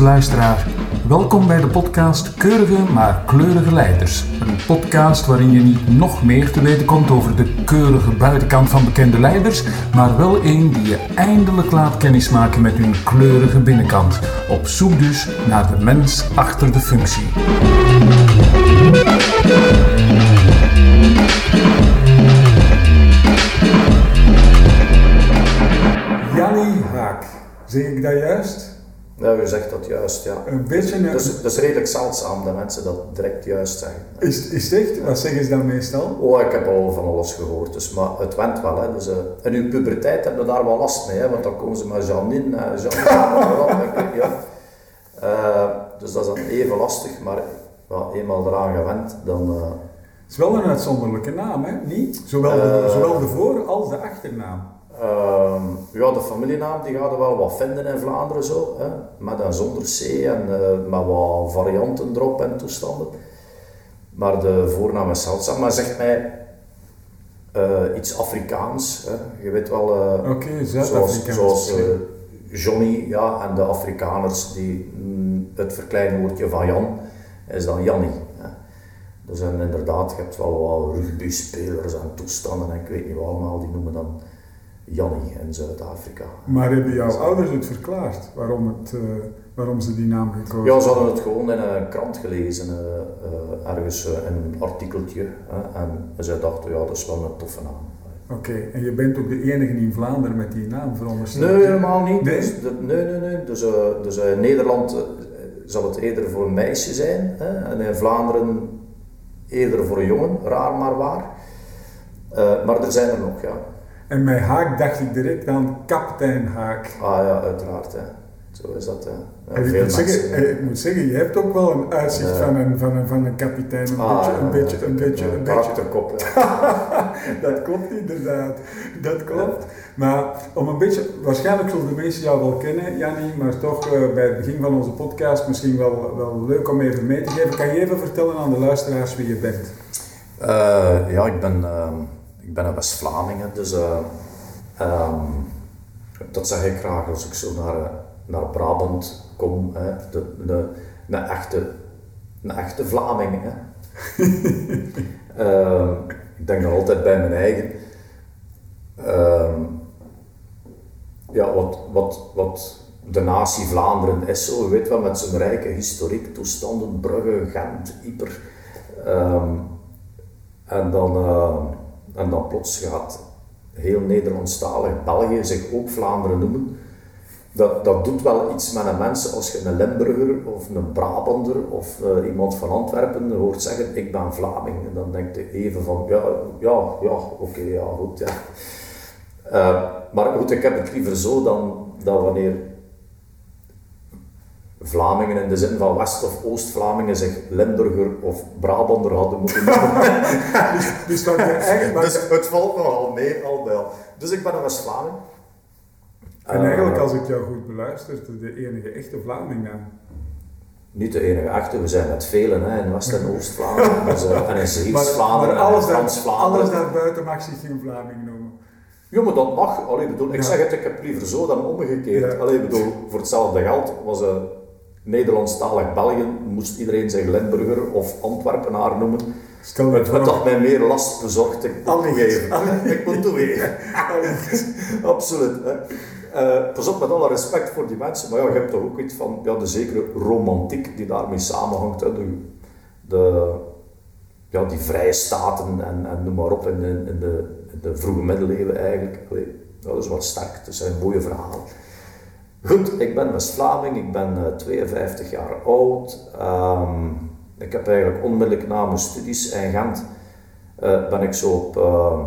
luisteraar. Welkom bij de podcast Keurige maar Kleurige Leiders. Een podcast waarin je niet nog meer te weten komt over de keurige buitenkant van bekende leiders, maar wel een die je eindelijk laat kennismaken met hun kleurige binnenkant. Op zoek dus naar de mens achter de functie. Jannie Haak, zeg ik dat juist? Ja, u zegt dat juist, ja. Een beetje een... Dat is, dat is redelijk zeldzaam dat mensen dat direct juist zeggen. Is, is het echt? Wat zeggen ze dan meestal? Oh, ik heb al van alles gehoord, dus, maar het went wel. Hè. Dus, uh, in uw puberteit hebben we daar wel last mee, hè, want dan komen ze met Janine, uh, Janine, ja. Uh, dus dat is dan even lastig, maar ja, eenmaal eraan gewend, dan... Uh, het is wel een uitzonderlijke naam, hè? Niet? Zowel de, zowel de voor- als de achternaam. Uh, ja, de familienaam die gaat er wel wat vinden in Vlaanderen zo, hè? met en zonder C en uh, met wat varianten erop en toestanden. Maar de voornaam is zeldzaam, maar zegt mij uh, iets Afrikaans. Hè? Je weet wel, uh, okay, zoals, zoals Johnny ja, en de Afrikaners, die, mm, het verkleinwoordje van Jan is dan Jannie. Hè? Dus en inderdaad, je hebt wel wat rugby-spelers en toestanden en ik weet niet wat allemaal, die noemen dan Jannie in Zuid-Afrika. Maar hebben jouw ouders het verklaard waarom, het, uh, waarom ze die naam gekozen Ja, ze hadden het gewoon in een krant gelezen, uh, uh, ergens in een artikeltje. en zij dachten, ja, dat is wel een toffe naam. Oké, okay. en je bent ook de enige in Vlaanderen met die naam verondersteld? Nee, helemaal niet. Nee, dus, nee, nee, nee. Dus, dus in Nederland zal het eerder voor een meisje zijn, hè? en in Vlaanderen eerder voor een jongen, raar maar waar. maar er zijn er nog, ja. En bij Haak dacht ik direct aan kapitein Haak. Ah ja, uiteraard. Hè. Zo is dat. Hè. Ja, ik, moet zeggen, ik moet zeggen, je hebt ook wel een uitzicht ja. van, een, van, een, van een kapitein. Een ah, beetje, ja, een beetje, een beetje, een karakterkop. dat klopt inderdaad. Dat klopt. Maar om een beetje, waarschijnlijk zullen de mensen jou wel kennen, Jannie, maar toch uh, bij het begin van onze podcast misschien wel, wel leuk om even mee te geven. Kan je even vertellen aan de luisteraars wie je bent? Uh, ja, ik ben... Ik ben een West-Vlamingen, dus uh, um, dat zeg ik graag als ik zo naar, naar Brabant kom. Hè, de, de, een, echte, een echte. Hè. uh, ik denk dan altijd bij mijn eigen. Uh, ja, wat, wat, wat de natie Vlaanderen is, zo, weet wel, met zijn rijke historiek, toestanden, Brugge, Gent, Yper. En dan en dan plots gaat heel Nederlandstalig België zich ook Vlaanderen noemen. Dat, dat doet wel iets met een mens als je een Limburger of een Brabander of uh, iemand van Antwerpen hoort zeggen ik ben Vlaming. En dan denkt je even van ja, ja, ja, oké, ja, goed. Ja. Uh, maar goed, ik heb het liever zo dan, dan wanneer Vlamingen in de zin van West- of Oost-Vlamingen zich Limburger of Brabander hadden moeten noemen. dus, dus, dat eigenlijk, dus het valt nogal mee al wel. Dus ik ben een West-Vlaming. En eigenlijk, als ik jou goed beluister, de enige echte Vlaming dan? Niet de enige echte, we zijn met velen hè, in West- en Oost-Vlaanderen. dus, uh, en in Zeeuws-Vlaanderen en Frans-Vlaanderen. Alles daarbuiten mag zich geen Vlaming noemen. Ja, maar dat mag. Allee, bedoel, ik ja. zeg het, ik heb liever zo dan omgekeerd. Ja. Allee, bedoel, voor hetzelfde geld was uh, Nederlandstalig België, moest iedereen zich Limburger of Antwerpenaar noemen. Stel het wat dat mij meer last bezorgd, ik moet toegeven. Ik moet toegeven. Absoluut. Hè. Uh, pas op, met alle respect voor die mensen, maar ja, je hebt toch ook iets van ja, de zekere romantiek die daarmee samenhangt. Hè. De, de, ja, die vrije staten en, en noem maar op in de, in de, in de vroege middeleeuwen eigenlijk. Allee, ja, dat is wel sterk, dat zijn mooie verhalen. Goed, ik ben West-Vlaming, ik ben uh, 52 jaar oud. Um, ik heb eigenlijk onmiddellijk na mijn studies in Gent uh, ben ik zo op uh,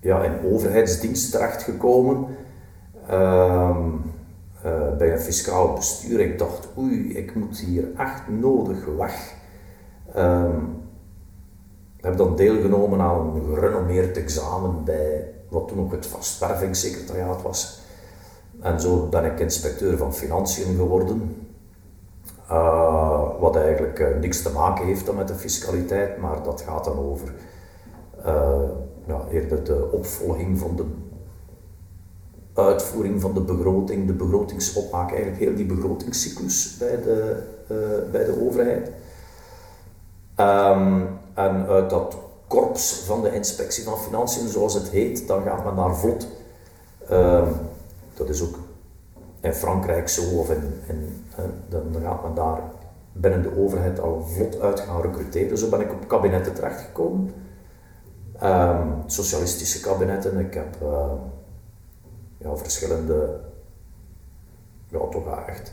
ja, in overheidsdienst terechtgekomen. Um, bij een fiscaal bestuur. Ik dacht, oei, ik moet hier echt nodig weg. Ik heb dan deelgenomen aan een gerenommeerd examen bij wat toen ook het vastwervingssecretariaat was. En zo ben ik inspecteur van financiën geworden. Uh, wat eigenlijk uh, niks te maken heeft dan met de fiscaliteit, maar dat gaat dan over ja, eerder de opvolging van de uitvoering van de begroting, de begrotingsopmaak, eigenlijk heel die begrotingscyclus bij de, bij de overheid. Um, en uit dat korps van de inspectie van financiën, zoals het heet, dan gaat men naar vlot. Um, dat is ook in Frankrijk zo, of in, dan, gaat men daar binnen de overheid al vlot uit gaan recruteren. Zo ben ik op kabinetten terechtgekomen. Um, socialistische kabinetten. Ik heb uh, ja, verschillende, ja toch echt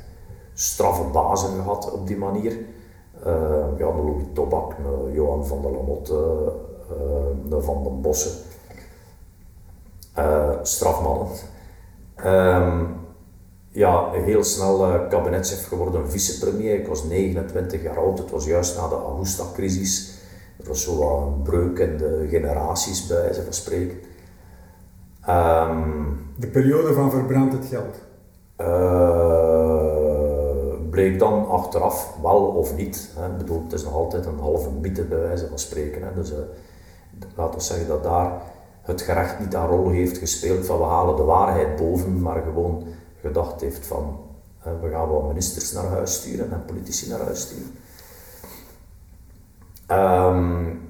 straffe bazen gehad op die manier. Uh, ja, de Louis Tobak, Johan van der Lamotte, uh, de Van den Bossen. strafmannen. Um, ja, heel snel uh, kabinetchef geworden, vicepremier. Ik was 29 jaar oud, het was juist na de Augusta-crisis. Er was zo wat een breuk in de generaties, bij wijze van spreken. Um, de periode van verbrand het geld? Uh, bleek dan achteraf wel of niet. Hè. Ik bedoel, het is nog altijd een halve mythe, bij wijze van spreken. Hè. Dus uh, laten we zeggen dat daar het gerecht niet een rol heeft gespeeld van we halen de waarheid boven, maar gewoon gedacht heeft van we gaan wel ministers naar huis sturen en politici naar huis sturen. Um,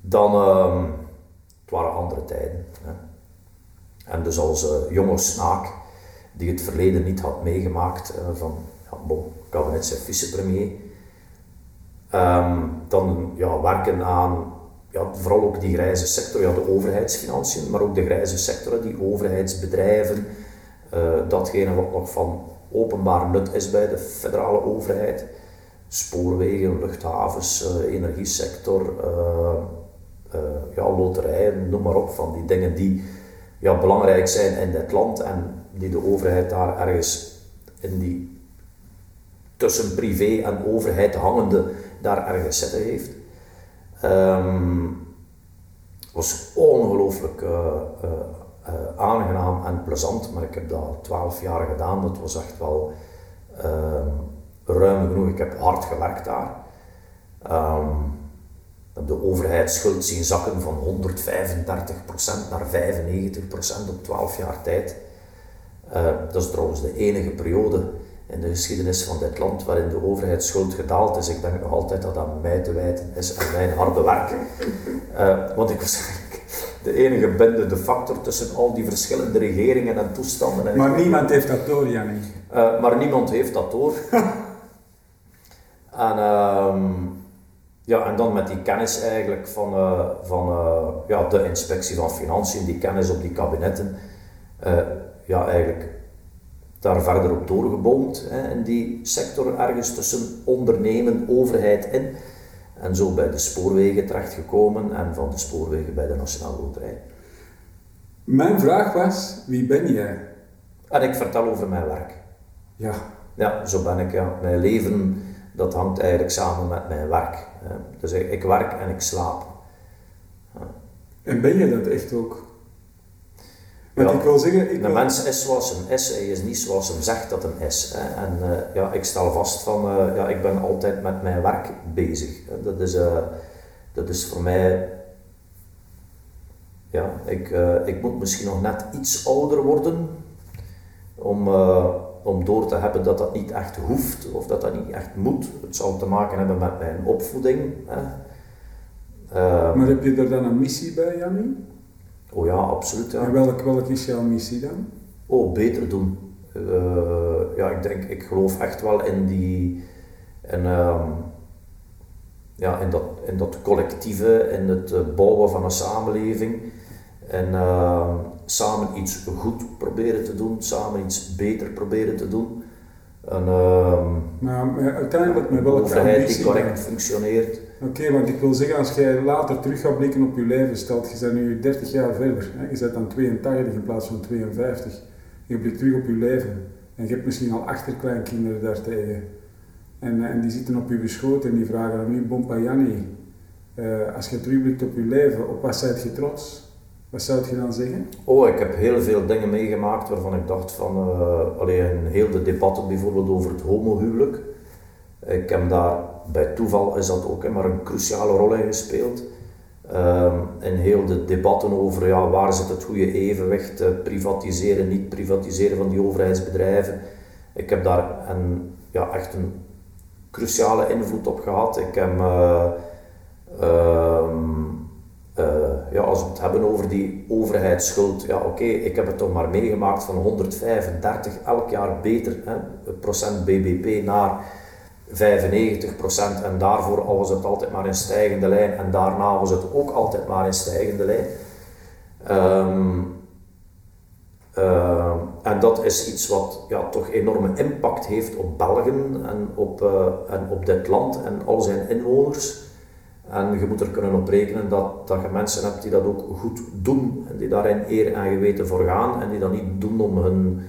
dan, um, het waren andere tijden. Hè. En dus als uh, jonge snaak, die het verleden niet had meegemaakt, van ja, bon, kabinetchef vicepremier, um, dan ja, werken aan ja, vooral ook die grijze sector, ja, de overheidsfinanciën, maar ook de grijze sector, die overheidsbedrijven, uh, datgene wat nog van openbaar nut is bij de federale overheid, spoorwegen, luchthavens, uh, energiesector, uh, ja, loterijen, noem maar op, van die dingen die ja, belangrijk zijn in dit land en die de overheid daar ergens in die tussen privé en overheid hangende daar ergens zitten heeft. Um, was ongelooflijk uh, aangenaam en plezant, maar ik heb dat twaalf jaar gedaan. Dat was echt wel uh, ruim genoeg. Ik heb hard gewerkt daar. Um, de overheidsschuld zien zakken van 135% naar 95% op 12 jaar tijd. Dat is trouwens de enige periode in de geschiedenis van dit land waarin de overheidsschuld gedaald is. Ik denk nog altijd dat dat mij te wijten is aan mijn harde werk. Uh, want ik was de enige bindende factor tussen al die verschillende regeringen en toestanden. En maar niemand heeft dat door, Jannie. Uh, maar niemand heeft dat door. en, uh, ja, en dan met die kennis eigenlijk van, uh, van ja, de inspectie van financiën, die kennis op die kabinetten, ja, eigenlijk daar verder op doorgeboomd hè, in die sector ergens tussen ondernemen, overheid in. En zo bij de spoorwegen terechtgekomen en van de spoorwegen bij de Nationale Loterij. Mijn vraag was, wie ben jij? En ik vertel over mijn werk. Ja. Ja, zo ben ik. Ja. Mijn leven, dat hangt eigenlijk samen met mijn werk. Dus ik, werk en ik slaap. Ja. En ben je dat echt ook? Want ja, ik wil zeggen... Ik een mens is zoals een is, hij is niet zoals hem zegt dat een is. Hè. En uh, ja, ik stel vast van, uh, ja, ik ben altijd met mijn werk bezig. Dat is, uh, dat is voor mij... Ja, ik, ik moet misschien nog net iets ouder worden om, om door te hebben dat dat niet echt hoeft of dat dat niet echt moet. Het zal te maken hebben met mijn opvoeding. Hè. maar heb je er dan een missie bij, Jannie? Oh ja, absoluut. Ja. En welke, welke is jouw missie dan? Oh, beter doen. Uh, ja, ik denk, ik geloof echt wel in die, in, um, ja, in, dat, in dat collectieve, in het uh, bouwen van een samenleving. En uh, samen iets goed proberen te doen, samen iets beter proberen te doen. En, maar, maar uiteindelijk met welke overheid die correct dan? functioneert. Oké, okay, want ik wil zeggen, als jij later terug gaat blikken op je leven, stelt je bent nu 30 jaar verder, hè? je bent dan 82 in plaats van 52, je blikt terug op je leven en je hebt misschien al achterkleinkinderen daartegen en, en die zitten op je schoot en die vragen aan u, Bompa Janni, uh, als je terugblikt op je leven, op wat zijt je trots? Wat zou je dan zeggen? Oh, ik heb heel veel dingen meegemaakt waarvan ik dacht van, uh, alleen heel de debatten bijvoorbeeld over het homohuwelijk. Ik heb daar, bij toeval is dat ook maar een cruciale rol in gespeeld. Um, in heel de debatten over ja, waar zit het goede evenwicht, uh, privatiseren, niet privatiseren van die overheidsbedrijven. Ik heb daar een, ja, echt een cruciale invloed op gehad. Ik heb, uh, ja, als we het hebben over die overheidsschuld, ja oké, ik heb het toch maar meegemaakt van 135 elk jaar beter, hè, procent BBP naar 95% en daarvoor was het altijd maar in stijgende lijn en daarna was het ook altijd maar in stijgende lijn. Um, uh, en dat is iets wat ja, toch enorme impact heeft op Belgen en op, uh, en op dit land en al zijn inwoners. En je moet er kunnen op rekenen dat, dat je mensen hebt die dat ook goed doen en die daarin eer en geweten voor gaan en die dat niet doen om hun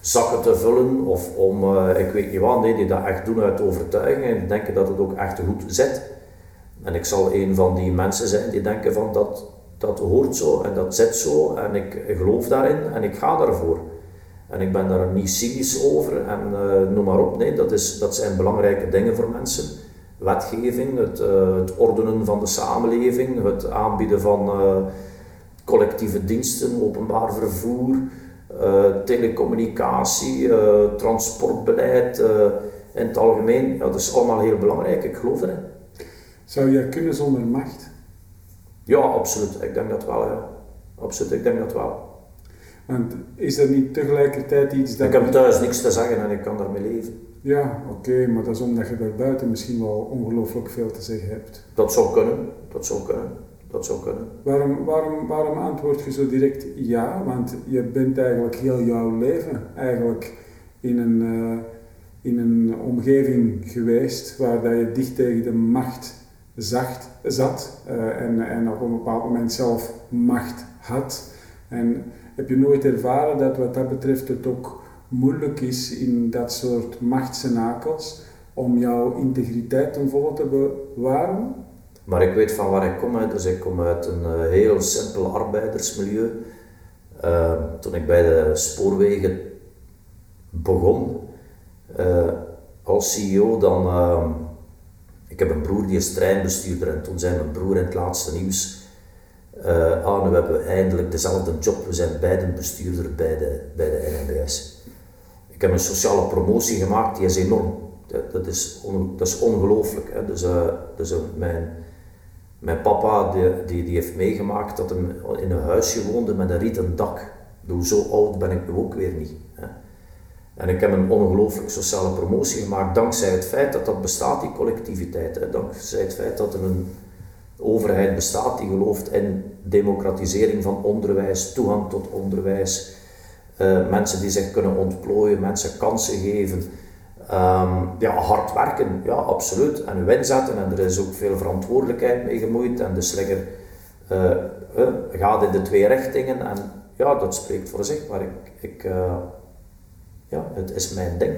zakken te vullen of om, uh, ik weet niet wat, nee, die dat echt doen uit overtuiging en denken dat het ook echt goed zit. En ik zal een van die mensen zijn die denken van dat, dat hoort zo en dat zit zo en ik geloof daarin en ik ga daarvoor. En ik ben daar niet cynisch over en uh, noem maar op, nee, dat, is, dat zijn belangrijke dingen voor mensen. Wetgeving, het, uh, het ordenen van de samenleving, het aanbieden van collectieve diensten, openbaar vervoer, uh, telecommunicatie, transportbeleid in het algemeen. Ja, dat is allemaal heel belangrijk, ik geloof erin. Zou jij kunnen zonder macht? Ja, absoluut. Ik denk dat wel. Ja. Absoluut, ik denk dat wel. Want is er niet tegelijkertijd iets dat... Ik heb thuis niks te zeggen en ik kan daarmee leven. Ja, oké, maar dat is omdat je daar buiten misschien wel ongelooflijk veel te zeggen hebt. Dat zou kunnen, dat zou kunnen. Dat zou kunnen. Waarom, waarom, waarom antwoord je zo direct ja? Want je bent eigenlijk heel jouw leven eigenlijk in een, uh, in een omgeving geweest waar dat je dicht tegen de macht zacht, zat uh, en, en op een bepaald moment zelf macht had. En heb je nooit ervaren dat wat dat betreft het ook moeilijk is in dat soort machtscenakels om jouw integriteit ten volle te bewaren? Maar ik weet van waar ik kom, dus ik kom uit een uh, heel simpel arbeidersmilieu. Uh, toen ik bij de spoorwegen begon uh, als CEO, dan. Ehm, ik heb een broer die is treinbestuurder en toen zei mijn broer in het laatste nieuws. ah, nu hebben we eindelijk dezelfde job, we zijn beiden bestuurder bij de, bij de NMBS. Ik heb een sociale promotie gemaakt, die is enorm. Dat, is, dat is ongelooflijk. Dus, dus mijn, mijn papa die, die, heeft meegemaakt dat hij in een huisje woonde met een rieten dak. Dus zo oud ben ik nu ook weer niet. Hè. En ik heb een ongelooflijk sociale promotie gemaakt dankzij het feit dat dat bestaat, die collectiviteit. Hè. Dankzij het feit dat er een overheid bestaat die gelooft in democratisering van onderwijs, toegang tot onderwijs, uh, mensen die zich kunnen ontplooien, mensen kansen geven. Um, ja, hard werken, ja, absoluut. En uw inzetten en er is ook veel verantwoordelijkheid mee gemoeid en de slinger uh, uh, gaat in de twee richtingen en ja, dat spreekt voor zich, maar ik, ik ja, het is mijn ding.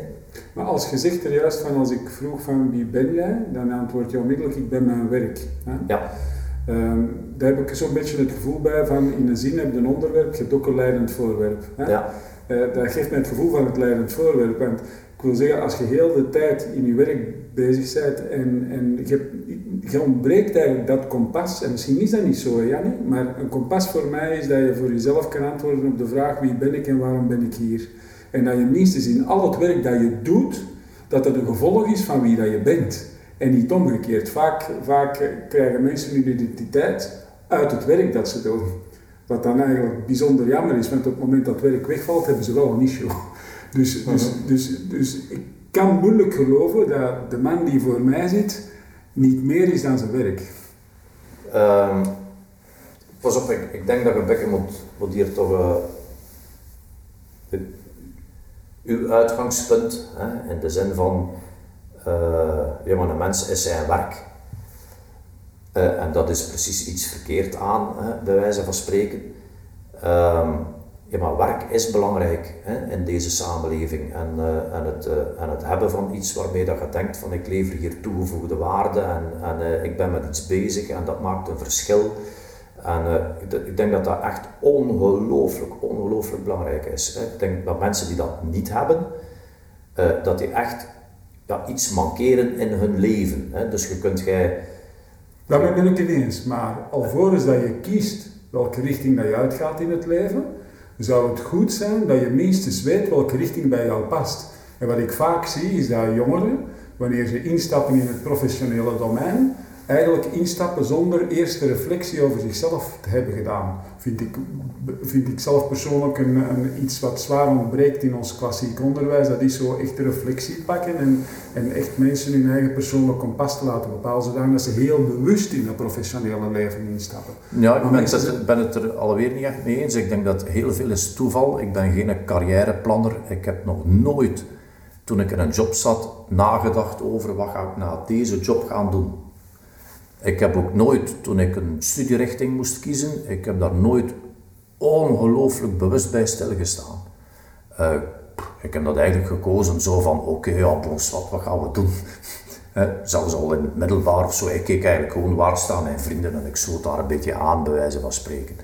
Maar als je zegt er juist van, als ik vroeg van wie ben jij, dan antwoord je onmiddellijk, ik ben mijn werk. Hè? Ja. Um, daar heb ik zo'n beetje het gevoel bij van, in een zin heb je een onderwerp, je hebt ook een leidend voorwerp. Hè? Ja. dat geeft mij het gevoel van het leidend voorwerp. Want ik wil zeggen, als je heel de tijd in je werk bezig bent en, en je, je ontbreekt eigenlijk dat kompas, en misschien is dat niet zo, Jannie, maar een kompas voor mij is dat je voor jezelf kan antwoorden op de vraag wie ben ik en waarom ben ik hier. En dat je minstens in al het werk dat je doet, dat het een gevolg is van wie dat je bent. En niet omgekeerd. Vaak, vaak krijgen mensen hun identiteit uit het werk dat ze doen. Wat dan eigenlijk bijzonder jammer is, want op het moment dat het werk wegvalt, hebben ze wel een issue. Dus, dus, dus, dus ik kan moeilijk geloven dat de man die voor mij zit niet meer is dan zijn werk. Um, pas op, ik, ik denk dat Rebecca moet, moet hier toch uh, uw uitgangspunt, hè, in de zin van ja, maar een mens is zijn werk. Uh, en dat is precies iets verkeerd aan, hè, bij wijze van spreken. Um, ja, maar werk is belangrijk hè, in deze samenleving. En, uh, en, het, en het hebben van iets waarmee dat je denkt van ik lever hier toegevoegde waarde en, en ik ben met iets bezig en dat maakt een verschil. En ik, denk dat dat echt ongelooflijk, ongelooflijk belangrijk is. Hè. Ik denk dat mensen die dat niet hebben, dat die echt ja, iets mankeren in hun leven. Hè. Dus je kunt jij Dat ben ik het eens. Maar alvorens dat je kiest welke richting dat je uitgaat in het leven, zou het goed zijn dat je minstens weet welke richting bij jou past. En wat ik vaak zie is dat jongeren, wanneer ze instappen in het professionele domein, eigenlijk instappen zonder eerste reflectie over zichzelf te hebben gedaan. Vind ik, vind ik zelf persoonlijk een, een, iets wat zwaar ontbreekt in ons klassiek onderwijs. Dat is zo echt de reflectie pakken en, en echt mensen hun eigen persoonlijk kompas te laten bepalen, zodat ze heel bewust in het professionele leven instappen. Ja, ik ben, het, ben het er alweer niet echt mee eens. Ik denk dat heel veel is toeval. Ik ben geen carrièreplanner. Ik heb nog nooit, toen ik in een job zat, nagedacht over wat ga ik na deze job gaan doen. Ik heb ook nooit, toen ik een studierichting moest kiezen, ik heb daar nooit ongelooflijk bewust bij stilgestaan. Uh, ik heb dat eigenlijk gekozen zo van, oké, ja, wat, gaan we doen? zelfs al in het middelbaar of zo, ik keek eigenlijk gewoon waar staan mijn vrienden en ik sloot daar een beetje aan, bij wijze van spreken.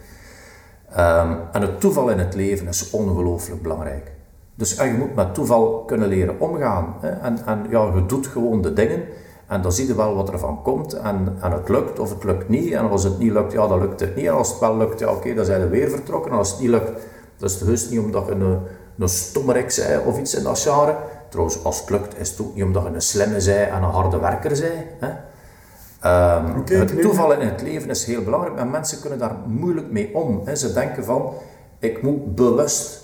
Um, en het toeval in het leven is ongelooflijk belangrijk. Dus je moet met toeval kunnen leren omgaan. En, en ja, je doet gewoon de dingen en dan zie je wel wat er van komt. En, en het lukt of het lukt niet. En als het niet lukt, ja, dan lukt het niet. En als het wel lukt, ja, oké, dan zijn we weer vertrokken. En als het niet lukt, dat is het heus niet omdat je een, een stommerik zei of iets in dat genre. Trouwens, als het lukt, is het ook niet omdat je een slimme zij en een harde werker zij. Hè. Um, het toeval in het leven is heel belangrijk, maar mensen kunnen daar moeilijk mee om. Hè. Ze denken van, ik moet bewust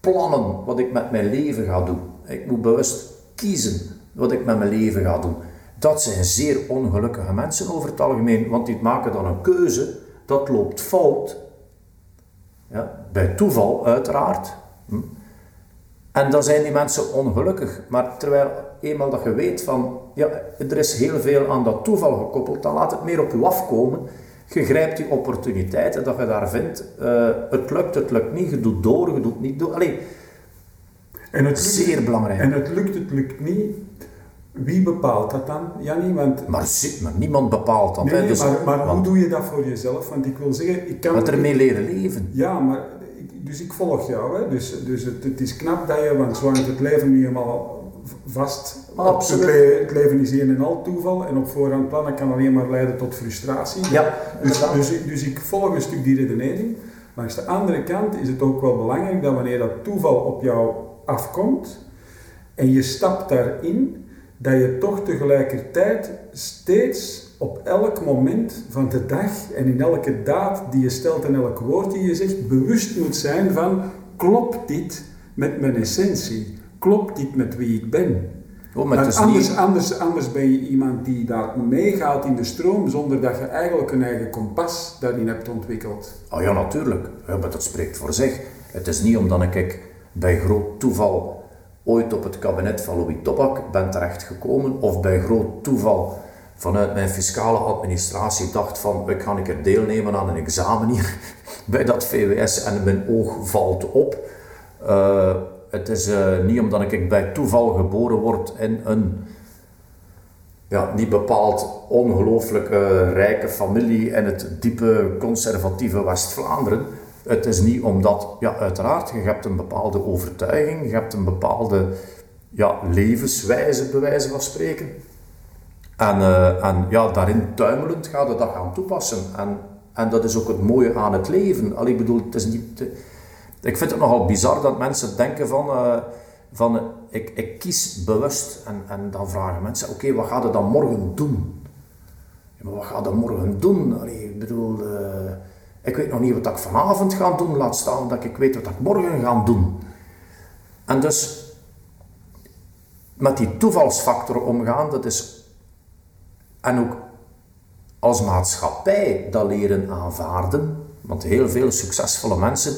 plannen wat ik met mijn leven ga doen. Ik moet bewust kiezen wat ik met mijn leven ga doen. Dat zijn zeer ongelukkige mensen over het algemeen, want die maken dan een keuze, dat loopt fout. Ja, bij toeval uiteraard. Hm. En dan zijn die mensen ongelukkig. Maar terwijl eenmaal dat je weet van, ja, er is heel veel aan dat toeval gekoppeld, dan laat het meer op je afkomen. Je grijpt die opportuniteiten dat je daar vindt. Uh, het lukt, het lukt niet, je doet door, je doet niet door. Allee, en het lukt, zeer belangrijk. En het lukt, het lukt niet. Wie bepaalt dat dan, Jannie? Want, maar, maar niemand bepaalt dat. Nee, dus, maar, maar hoe doe je dat voor jezelf? Want ik wil zeggen, ik kan... Met ermee leren leven. Ja, maar... Dus ik volg jou, hè. Dus, dus het, het is knap dat je, want zolang het leven nu helemaal vast. Absoluut. Het, het, leven is een en al toeval en op voorhand plannen kan alleen maar leiden tot frustratie. Ja, dus, dus, dus ik volg een stuk die redenering. Langs de andere kant is het ook wel belangrijk dat wanneer dat toeval op jou afkomt en je stapt daarin, dat je toch tegelijkertijd steeds op elk moment van de dag en in elke daad die je stelt en elk woord die je zegt, bewust moet zijn van, klopt dit met mijn essentie? Klopt dit met wie ik ben? Oh, maar anders, niet... anders, anders ben je iemand die daar meegaat in de stroom zonder dat je eigenlijk een eigen kompas daarin hebt ontwikkeld. Oh ja, natuurlijk. Ja, maar dat spreekt voor zich. Het is niet omdat ik bij groot toeval ooit op het kabinet van Louis Tobak ben terechtgekomen of bij groot toeval vanuit mijn fiscale administratie dacht van ik ga een keer deelnemen aan een examen hier bij dat VWS en mijn oog valt op. Uh, het is uh, niet omdat ik bij toeval geboren word in een ja, niet bepaald ongelooflijk rijke familie in het diepe conservatieve West-Vlaanderen het is niet omdat, ja, uiteraard, je hebt een bepaalde overtuiging, je hebt een bepaalde ja, levenswijze, bij wijze van spreken. En, uh, en ja, daarin tuimelend gaat je dat gaan toepassen. En, en dat is ook het mooie aan het leven. Al, ik bedoel, het is niet... ik vind het nogal bizar dat mensen denken van... Uh, van ik, ik kies bewust en, en dan vragen mensen, oké, wat ga je dan morgen doen? Ja, maar wat ga je morgen doen? Allee, ik bedoel, uh, ik weet nog niet wat ik vanavond ga doen, laat staan dat ik weet wat ik morgen ga doen. En dus met die toevalsfactor omgaan, dat is. En ook als maatschappij dat leren aanvaarden. Want heel veel succesvolle mensen,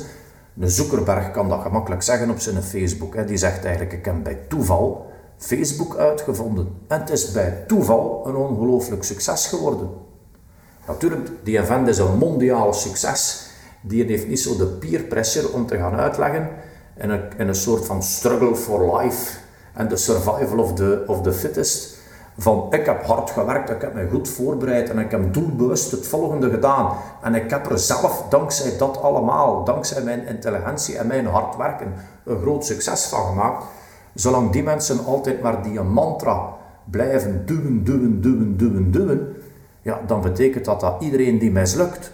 de Zuckerberg kan dat gemakkelijk zeggen op zijn Facebook. Hè, die zegt eigenlijk: Ik heb bij toeval Facebook uitgevonden. En het is bij toeval een ongelooflijk succes geworden. Natuurlijk, die event is een mondiaal succes. Die heeft niet zo de peer pressure om te gaan uitleggen in een, een soort van struggle for life en de survival of the, of the fittest. Van ik heb hard gewerkt, ik heb me goed voorbereid en ik heb doelbewust het volgende gedaan. En ik heb er zelf, dankzij dat allemaal, dankzij mijn intelligentie en mijn hard werken, een groot succes van gemaakt. Zolang die mensen altijd maar die mantra blijven duwen, duwen, duwen, duwen, duwen, ja, dan betekent dat dat iedereen die mislukt,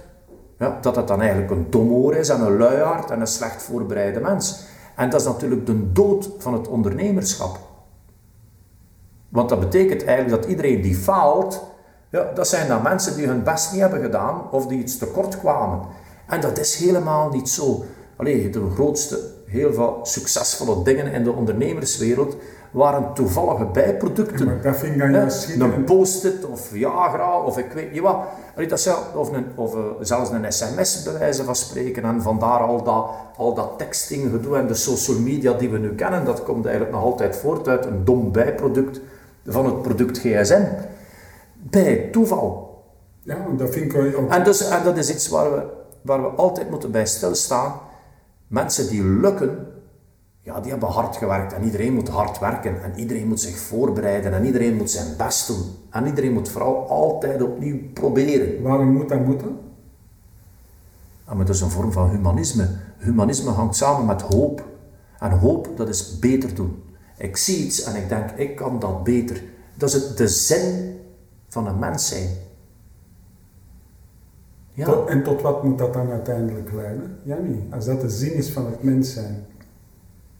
ja, dat het dan eigenlijk een domoor is en een luiaard en een slecht voorbereide mens. En dat is natuurlijk de dood van het ondernemerschap. Want dat betekent eigenlijk dat iedereen die faalt, ja, dat zijn dan mensen die hun best niet hebben gedaan of die iets tekort kwamen. En dat is helemaal niet zo. Allee, de grootste, heel veel succesvolle dingen in de ondernemerswereld waren toevallige bijproducten. maar dat vind ik dan juist Een post-it of Viagra of ik weet niet wat. Allee, dat is, of, een, of uh, zelfs een sms bij wijze van spreken. En vandaar al dat, al dat texting gedoe en de social media die we nu kennen, dat komt eigenlijk nog altijd voort uit een dom bijproduct van het product GSM. Bij toeval. Ja, dat vind ik ook. En, dus, en dat is iets waar we, waar we altijd moeten bij stilstaan. Mensen die lukken, ja, die hebben hard gewerkt en iedereen moet hard werken en iedereen moet zich voorbereiden en iedereen moet zijn best doen. En iedereen moet vooral altijd opnieuw proberen. Waarom moet dat moeten? Ja, maar dat is een vorm van humanisme. Humanisme hangt samen met hoop. En hoop, dat is beter doen. Ik zie iets en ik denk, ik kan dat beter. Dat is het, de zin van een mens zijn. Ja. en tot wat moet dat dan uiteindelijk leiden? Ja, niet. Als dat de zin is van het mens zijn.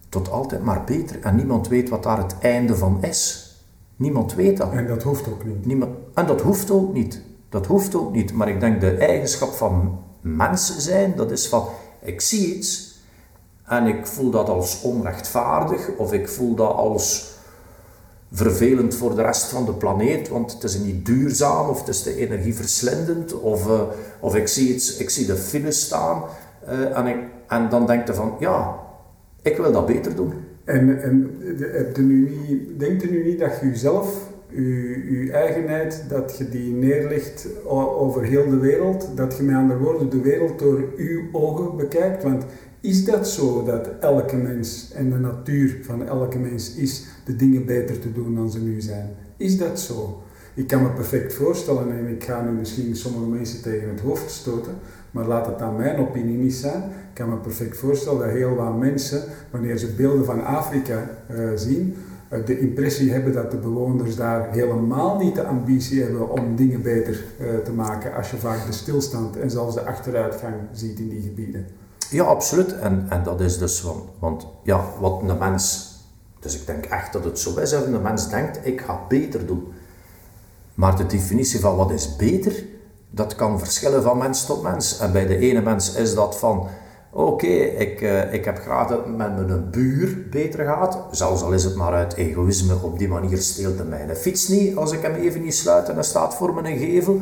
Tot altijd maar beter. En niemand weet wat daar het einde van is. Niemand weet dat. En dat hoeft ook niet. Niemand, en dat hoeft ook niet. Dat hoeft ook niet. Maar ik denk de eigenschap van mens zijn, dat is van, ik zie iets en ik voel dat als onrechtvaardig of ik voel dat als vervelend voor de rest van de planeet, want het is niet duurzaam of het is te energieverslindend of, uh, of ik, zie iets, ik zie de files staan uh, en, ik, en dan denk je van ja, ik wil dat beter doen. En, en nu niet, denkt u nu niet dat je jezelf, je, eigenheid, dat je die neerlegt over heel de wereld, dat je met andere woorden de wereld door uw ogen bekijkt? Want is dat zo dat elke mens en de natuur van elke mens is de dingen beter te doen dan ze nu zijn? Is dat zo? Ik kan me perfect voorstellen, en ik ga nu misschien sommige mensen tegen het hoofd stoten, maar laat het dan mijn opinie niet zijn. Ik kan me perfect voorstellen dat heel wat mensen, wanneer ze beelden van Afrika uh, zien, uh, de impressie hebben dat de bewoners daar helemaal niet de ambitie hebben om dingen beter uh, te maken, als je vaak de stilstand en zelfs de achteruitgang ziet in die gebieden. Ja, absoluut. En, en dat is dus, want, want ja, wat een mens, dus ik denk echt dat het zo is, dat een mens denkt, ik ga beter doen. Maar de definitie van wat is beter, dat kan verschillen van mens tot mens. En bij de ene mens is dat van, oké, ik, uh, ik heb graag dat het met mijn buur beter gaat. Zelfs al is het maar uit egoïsme, op die manier steelt hij mijn fiets niet als ik hem even niet sluit en hij staat voor mijn gevel.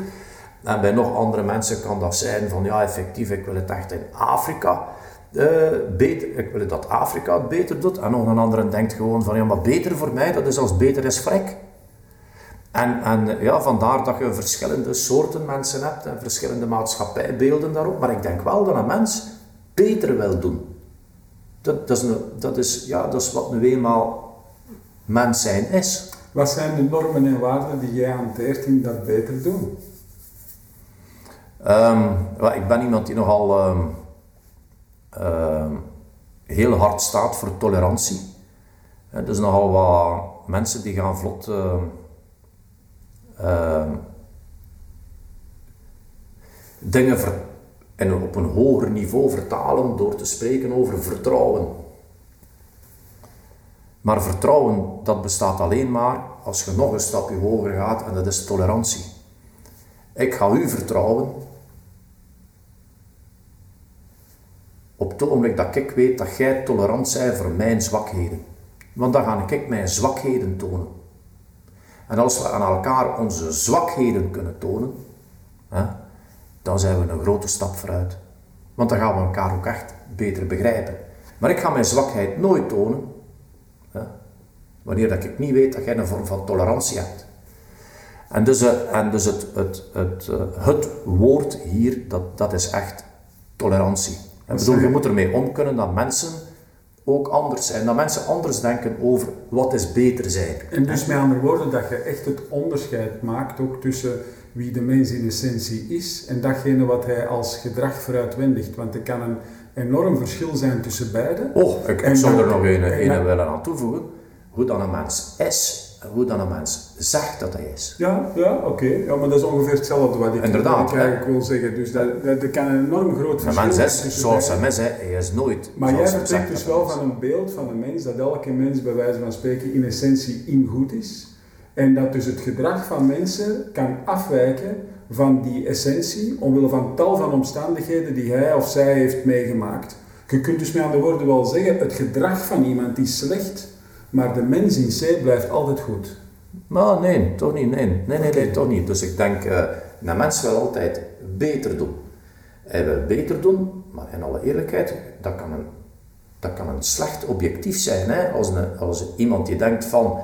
En bij nog andere mensen kan dat zijn van ja, effectief, ik wil het echt in Afrika uh, beter, ik wil dat Afrika het beter doet. En nog een andere denkt gewoon van ja, maar beter voor mij, dat is als beter is vrek. En, en ja, vandaar dat je verschillende soorten mensen hebt en verschillende maatschappijbeelden daarop. Maar ik denk wel dat een mens beter wil doen. Dat, dat, is, een, dat, is, ja, dat is wat nu eenmaal mens zijn is. Wat zijn de normen en waarden die jij hanteert in dat beter doen? Um, ik ben iemand die nogal um, um, heel hard staat voor tolerantie. Er dus nogal wat mensen die gaan vlot dingen ver, en op een hoger niveau vertalen door te spreken over vertrouwen. Maar vertrouwen, dat bestaat alleen maar als je nog een stapje hoger gaat en dat is tolerantie. Ik ga u vertrouwen op het ogenblik dat ik weet dat jij tolerant bent voor mijn zwakheden. Want dan ga ik mijn zwakheden tonen. En als we aan elkaar onze zwakheden kunnen tonen, dan zijn we een grote stap vooruit. Want dan gaan we elkaar ook echt beter begrijpen. Maar ik ga mijn zwakheid nooit tonen, wanneer dat ik niet weet dat jij een vorm van tolerantie hebt. En dus, uh, en dus het, het, het, uh, het woord hier, dat, dat is echt tolerantie. En bedoel, je moet ermee om kunnen dat mensen ook anders zijn. Dat mensen anders denken over wat is beter zijn. En dus met andere woorden, dat je echt het onderscheid maakt ook tussen wie de mens in essentie is en datgene wat hij als gedrag vooruitwendigt. Want er kan een enorm verschil zijn tussen beiden. Oh, ik, ik zou er nog een, een willen aan toevoegen. Hoe dan een mens is, hoe dan een mens zegt dat hij is. Ja, ja oké. Ja, maar dat is ongeveer hetzelfde wat ik, Inderdaad, ik eigenlijk wil zeggen. Dus dat, dat, dat kan een enorm groot Een verschil mens zijn is tussen zoals beiden. hij is, hij is nooit Maar zoals jij vertrekt dus wel is. van een beeld van een mens dat elke mens bij wijze van spreken in essentie in goed is. En dat dus het gedrag van mensen kan afwijken van die essentie omwille van tal van omstandigheden die hij of zij heeft meegemaakt. Je kunt dus met andere woorden wel zeggen, het gedrag van iemand is slecht, maar de mens in C blijft altijd goed. Maar nee, toch niet. Nee, nee, nee, toch niet. Dus ik denk, eh een mens wil altijd beter doen. Hij wil beter doen, maar in alle eerlijkheid, dat kan een, dat kan een slecht objectief zijn. Hè? Als, een, als iemand die denkt van,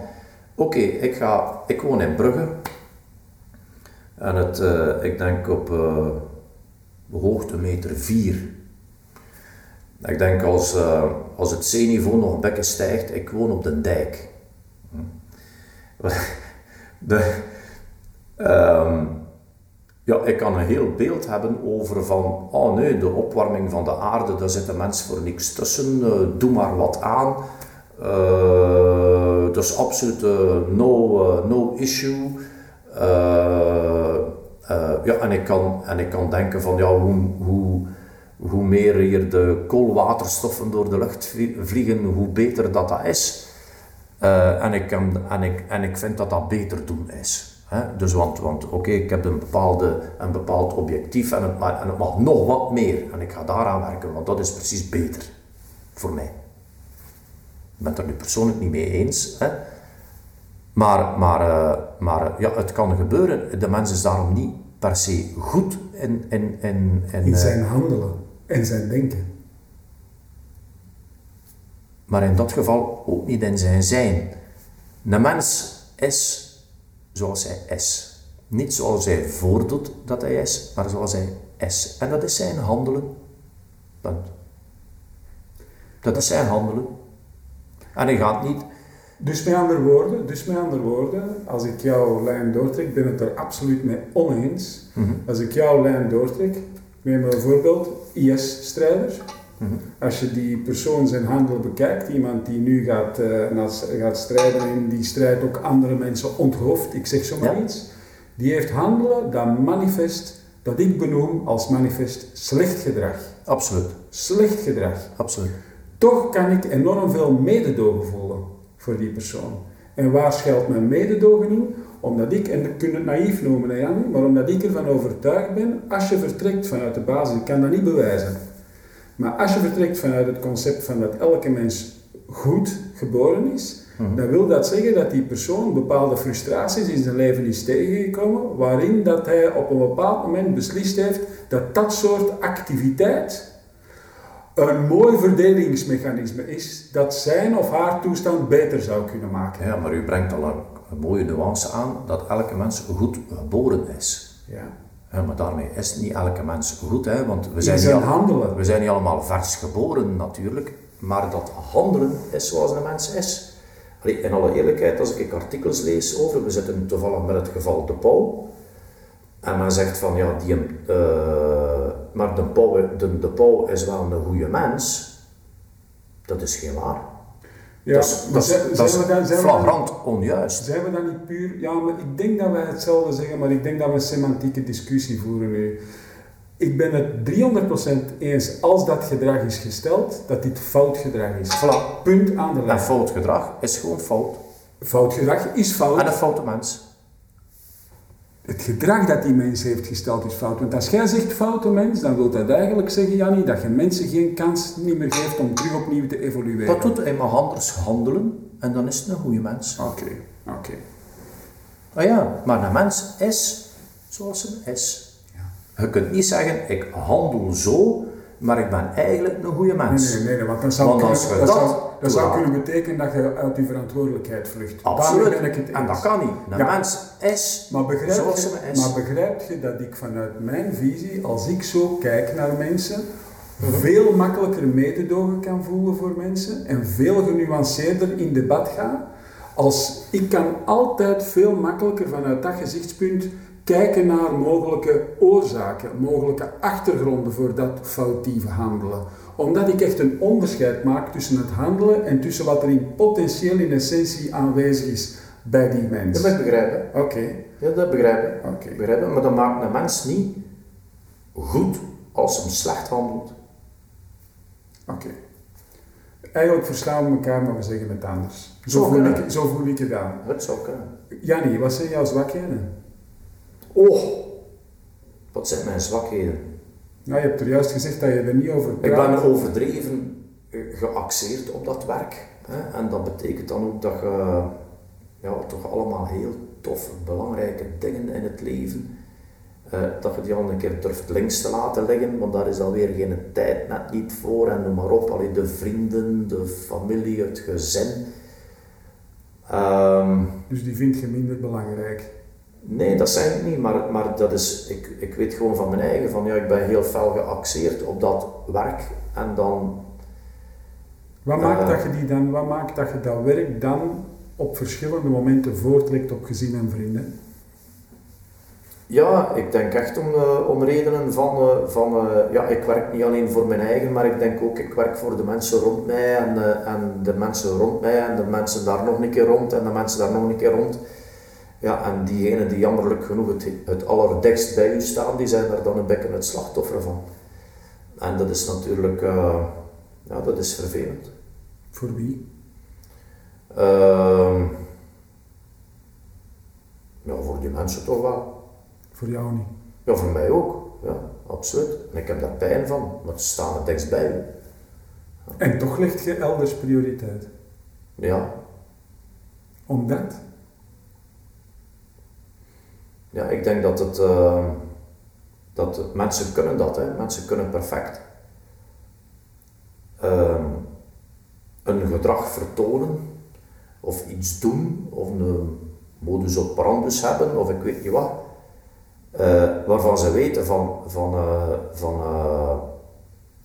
oké, ik ik woon in Brugge. En het, eh, ik denk op eh, hoogte meter 4. Ik denk als, eh, als het zeeniveau nog een bekken stijgt, ik woon op de dijk. De, ehm, ja, ik kan een heel beeld hebben over van, oh nee, de opwarming van de aarde, daar zit de mens voor niks tussen, doe maar wat aan. Eh, dat is absoluut no, eh, no issue. Eh, ja, en ik, kan, en ik kan denken van, ja, hoe, hoe, hoe meer hier de koolwaterstoffen door de lucht vlie- vliegen, hoe beter dat dat is. En, ik, kan- en, ik, en ik vind dat dat beter doen is. Hè? Dus want, want oké, ik heb een, bepaalde, een bepaald objectief en het, en het mag nog wat meer. En ik ga daaraan werken, want dat is precies beter voor mij. Ik ben het er nu persoonlijk niet mee eens. Hè? Maar, maar, eh, maar ja, het kan gebeuren. De mens is daarom niet per se goed in, in, in, in, In eh, zijn handelen en zijn denken. maar in dat geval ook niet in zijn zijn. Een mens is zoals hij is. Niet zoals hij voordoet dat hij is, maar zoals hij is. En dat is zijn handelen. Punt. Dat is zijn handelen. En hij gaat niet. Dus met andere woorden, dus met andere woorden, als ik jouw lijn doortrek, ben ik het er absoluut mee oneens. Mhm. Als ik jouw lijn doortrek, neem bijvoorbeeld IS-strijder. Mhm. Als je die persoon zijn handel bekijkt, iemand die nu gaat, eh, gaat strijden en die strijd ook andere mensen onthoofd, ik zeg zomaar Ja. iets, die heeft handelen dat manifest, dat ik benoem als manifest slecht gedrag. Absoluut. Slecht gedrag. Absoluut. Toch kan ik enorm veel mededogen voelen voor die persoon. En waar schuilt mijn mededogen in? Omdat ik, en je kunt het naïef noemen, Jannie, maar omdat ik ervan overtuigd ben, als je vertrekt vanuit de basis, ik kan dat niet bewijzen, maar als je vertrekt vanuit het concept van dat elke mens goed geboren is, Mhm. dan wil dat zeggen dat die persoon bepaalde frustraties in zijn leven is tegengekomen, waarin dat hij op een bepaald moment beslist heeft dat dat soort activiteit een mooi verdedigingsmechanisme is dat zijn of haar toestand beter zou kunnen maken. Ja, maar u brengt al een, mooie nuance aan dat elke mens goed geboren is. Ja. Ja, maar daarmee is niet elke mens goed, hè, want we zijn, niet zijn al- handelen. we zijn niet allemaal vers geboren natuurlijk, maar dat handelen is zoals een mens is. Allee, in alle eerlijkheid, als ik artikels lees over, we zitten toevallig met het geval De Pauw, en men zegt van ja, die, eh, maar de Pauw, de, de Pauw is wel een goede mens, dat is geen waar. Ja, dat is, dat zijn- dat is zijn we dan- zijn we dan- flagrant onjuist. Zijn we dan niet puur... Ja, maar ik denk dat wij hetzelfde zeggen, maar ik denk dat we een semantieke discussie voeren nu. Ik ben het 300% eens als dat gedrag is gesteld, dat dit fout gedrag is. Voilà. Punt aan de En lijn. fout gedrag is gewoon fout. Fout gedrag is fout. En een foute mens. Het gedrag dat die mens heeft gesteld is fout. Want als jij zegt foute mens, dan wil dat eigenlijk zeggen, Jannie, dat je mensen geen kans niet meer geeft om terug opnieuw te evolueren. Dat doet hij mag anders handelen en dan is het een goede mens. Oké, oké. Ah ja, maar een mens is zoals hij is. Je kunt niet zeggen, ik handel zo, maar ik ben eigenlijk een goede mens. nee, nee, nee, want dat zou, Want kunnen, als je dat dat zou, dat zou kunnen betekenen dat je uit je verantwoordelijkheid vlucht. Absoluut. Ben ik het En dat kan niet. Een Ja. mens is Maar begrijp, zoals je, is. maar begrijp je dat ik vanuit mijn visie, als ik zo kijk naar mensen, veel makkelijker mededogen kan voelen voor mensen en veel genuanceerder in debat ga? Als ik kan altijd veel makkelijker vanuit dat gezichtspunt kijken naar mogelijke oorzaken, mogelijke achtergronden voor dat foutieve handelen. Omdat ik echt een onderscheid maak tussen het handelen en tussen wat er in potentieel in essentie aanwezig is bij die mens. Dat begrijp ik. Oké. Ja, dat begrijp ik. Oké. Begrijp ik. Maar dat maakt een mens niet goed als hem slecht handelt. Oké. Eigenlijk verstaan we elkaar, maar we zeggen het anders. Zo, voel ik, zo voel ik het aan. Het zou kunnen. Jannie, wat zijn jouw zwakheden? Oh, wat zijn mijn zwakheden? Nou, je hebt er juist gezegd dat je er niet over Ik ben overdreven eh, geaxeerd op dat werk. Hè? En dat betekent dan ook dat je ja, toch allemaal heel toffe, belangrijke dingen in het leven, eh, dat je die al een keer durft links te laten liggen, want daar is alweer geen tijd net niet voor en noem maar op. Allee, de vrienden, de familie, het gezin. Ehm, Dus die vind je minder belangrijk. Nee, dat zeg ik niet, maar, maar dat is, ik, ik weet gewoon van mijn eigen, van ja, ik ben heel fel geaxeerd op dat werk en dan, Wat Eh. maakt dat je die dan, wat maakt dat je dat werk dan op verschillende momenten voortrekt op gezin en vrienden? ja, ik denk echt om, eh, om redenen van, eh, van eh, ja, ik werk niet alleen voor mijn eigen, maar ik denk ook, ik werk voor de mensen rond mij en, eh, en de mensen rond mij en de mensen daar nog een keer rond en de mensen daar nog een keer rond. Ja, en diegenen die jammerlijk genoeg het, het bij u staan, die zijn daar dan een beetje het slachtoffer van. En dat is natuurlijk, eh, ja, dat is vervelend. Voor wie? Ja, voor die mensen toch wel. Voor jou niet. Ja, voor mij ook. Ja, absoluut. En ik heb daar pijn van, maar ze staan het dichtst bij u. En toch ligt je elders prioriteit. Ja, Omdat? Ja ik denk dat het, ehm, dat mensen kunnen dat, hè. mensen kunnen perfect ehm, een gedrag vertonen of iets doen of een modus operandus hebben of ik weet niet wat, eh, waarvan ze weten van, van, eh, van, eh,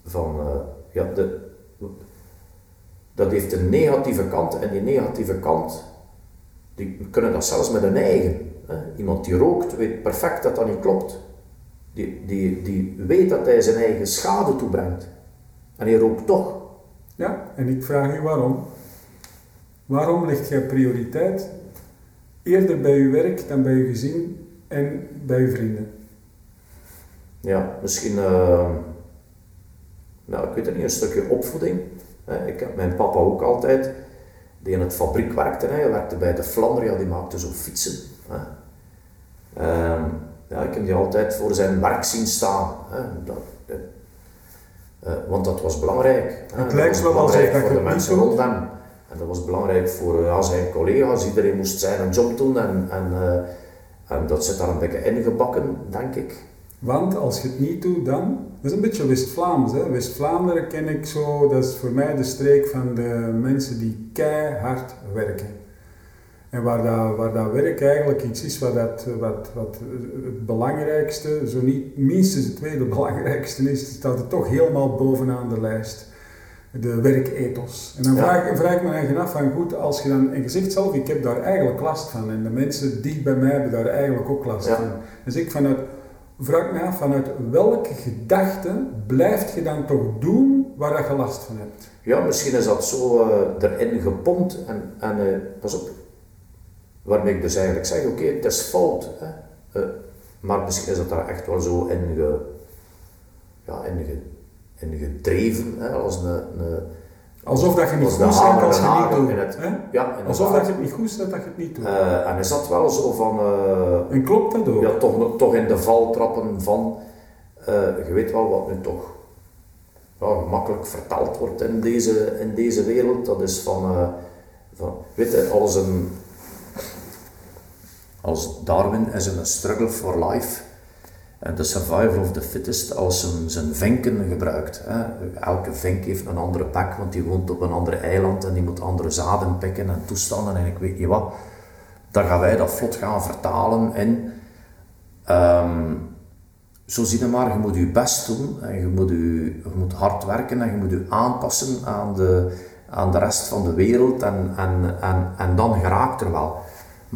van ja, de, dat heeft een negatieve kant en die negatieve kant, die kunnen dat zelfs met hun eigen. Hè. Iemand die rookt weet perfect dat dat niet klopt. Die, die, die weet dat hij zijn eigen schade toebrengt. En hij rookt toch. Ja, en ik vraag u waarom. Waarom ligt jij prioriteit eerder bij uw werk dan bij uw gezin en bij uw vrienden? Ja, misschien, eh, nou, ik weet het niet, een stukje opvoeding. Hè. Ik heb mijn papa ook altijd, die in het fabriek werkte, hij werkte bij de Flandria, die maakte zo fietsen. Ehm, ja, ik heb die altijd voor zijn werk zien staan. Hè. Dat, dat- eh, want dat was belangrijk. hè. Het lijkt wel belangrijk voor de mensen rond hem. En dat was belangrijk voor ja, zijn collega's, iedereen moest zijn job doen en, en, eh, en dat zit daar een beetje ingebakken, denk ik. Want als je het niet doet, dan. Dat is een beetje West-Vlaams. hè. West-Vlaanderen ken ik zo, dat is voor mij de streek van de mensen die keihard werken. En waar dat, waar dat werk eigenlijk iets is wat, dat, wat, wat het belangrijkste, zo niet minstens het tweede belangrijkste is, staat het toch helemaal bovenaan de lijst. De werkethos. En dan Ja. vraag, vraag ik me eigen af van goed, als je dan, en je zegt zelf, ik heb daar eigenlijk last van. En de mensen die bij mij hebben daar eigenlijk ook last Ja. van. Dus ik vanuit, vraag me af, vanuit welke gedachte blijft je dan toch doen waar dat je last van hebt? Ja, misschien is dat zo eh, erin gepompt en, en eh, pas op, waarmee ik dus eigenlijk zeg, oké, het is fout, hè. Eh, maar misschien is dat daar echt wel zo in, ge, ja, in, ge, in gedreven, hè, als een, een Alsof dat je niet goed bent als je niet doet. het- hè? ja, Alsof dat je het niet goed bent dat je het niet doet. Eh, en is dat wel zo van, eh, en klopt dat ook? ja, toch, toch in de val trappen van, je weet wel wat nu toch ja, gemakkelijk verteld wordt in deze, in deze wereld. Dat is van, van weet je, als een, als Darwin is in een struggle for life, de survival of the fittest, als hem zijn vinken gebruikt. Elke vink heeft een andere plek, want die woont op een ander eiland en die moet andere zaden pikken en toestanden en ik weet niet wat. Dan gaan wij dat vlot gaan vertalen in Ehm, zo zie je maar, je moet je best doen en je moet, je, je moet hard werken en je moet je aanpassen aan de, aan de rest van de wereld en, en, en, en dan geraakt er wel.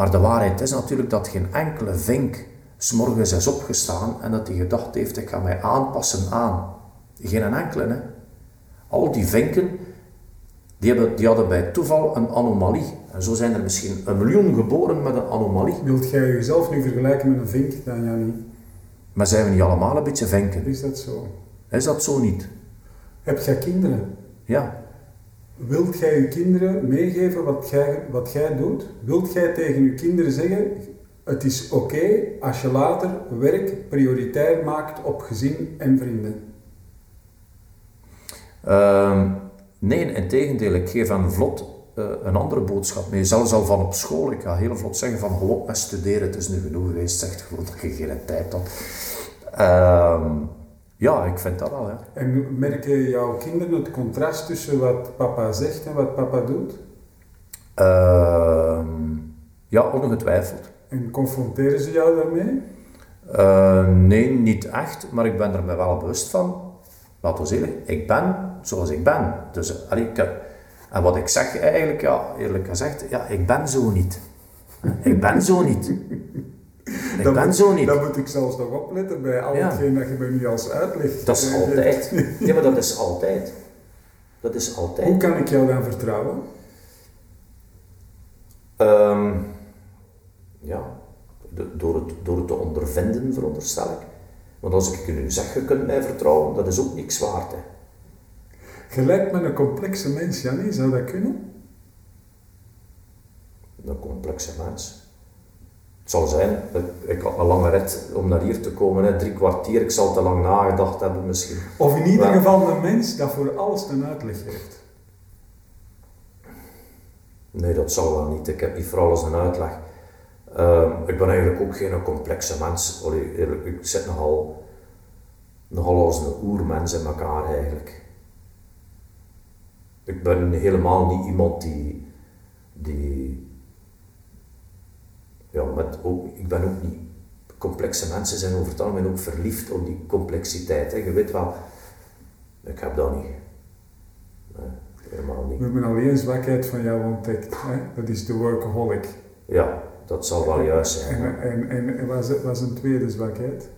Maar de waarheid is natuurlijk dat geen enkele vink s'morgens is opgestaan en dat hij gedacht heeft, ik ga mij aanpassen aan. Geen enkele. Hè. Al die vinken die, hebben, die hadden bij toeval een anomalie. En zo zijn er misschien een miljoen geboren met een anomalie. Wilt jij jezelf nu vergelijken met een vink, dan Jannie? Maar zijn we niet allemaal een beetje venken? Is dat zo? Is dat zo niet? Heb jij kinderen? Ja. Wilt jij je kinderen meegeven wat jij, wat jij doet? Wilt jij tegen je kinderen zeggen, het is oké als je later werk prioritair maakt op gezin en vrienden? Uh, nee, in tegendeel. Ik geef hen vlot uh, een andere boodschap mee. Zelfs al van op school. Ik ga heel vlot zeggen van, gewoon met studeren, het is nu genoeg geweest. Zegt gewoon dat je geen tijd had. Uh, ja, ik vind dat wel, ja. En merken jouw kinderen het contrast tussen wat papa zegt en wat papa doet? Uh, ja, ongetwijfeld. En confronteren ze jou daarmee? Uh, nee, niet echt, maar ik ben er me wel bewust van. Laten we zeggen, ik ben zoals ik ben. Dus, allee, ik, en wat ik zeg eigenlijk, ja, eerlijk gezegd, ja, ik ben zo niet. Ik ben zo niet. Dat moet, zo niet. Dat moet ik zelfs nog opletten bij al hetgeen dat je me nu als uitlegt. Dat is Eh, altijd. Ja, maar dat is altijd. Dat is Hoe altijd. kan ik jou dan vertrouwen? Ehm, ja, de- door het, door het te ondervinden, veronderstel ik. Want als ik je nu zeg, je kunt mij vertrouwen, dat is ook niks waard. Hè. Gelijk met een complexe mens, Jannie, zou dat kunnen? Een complexe mens. Zal zijn, ik had een lange rit om naar hier te komen, hè, drie kwartier, ik zal te lang nagedacht hebben misschien. Of in ieder geval een mens dat voor alles een uitleg heeft. Nee, dat zal wel niet. Ik heb niet voor alles een uitleg. Ehm, ik ben eigenlijk ook geen complexe mens. Allee, ik zit nogal, nogal als een oermens in elkaar eigenlijk. Ik ben helemaal niet iemand die, die ja, met ook, ik ben ook niet, complexe mensen zijn over het algemeen ook verliefd op die complexiteit. Hè. Je weet wel, ik heb dat niet. Nee, helemaal niet. We hebben al één zwakheid van jou ontdekt. Hè? Dat is de workaholic. Ja, dat zal wel juist zijn. En, en, en, en wat is- wat is een tweede zwakheid?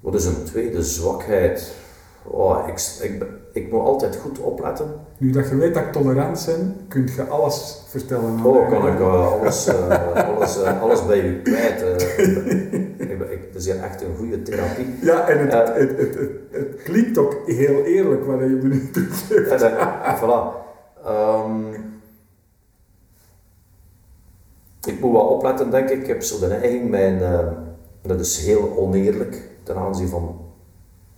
Wat is een tweede zwakheid? Oh, ik, ik, ik moet altijd goed opletten. Nu dat je weet dat ik tolerant ben, kun je alles vertellen. aan Oh, kan ik eh, alles, eh, alles, eh, alles bij u kwijt. ik, ben- ik, het is echt een goede therapie. Ja, en het, Eh. het, het, het, het klinkt ook heel eerlijk wat je me nu toegeeft. En, eh, voilà. Ehm, ik moet wel opletten, denk ik. Ik heb zo de neiging, mijn, dat is heel oneerlijk ten aanzien van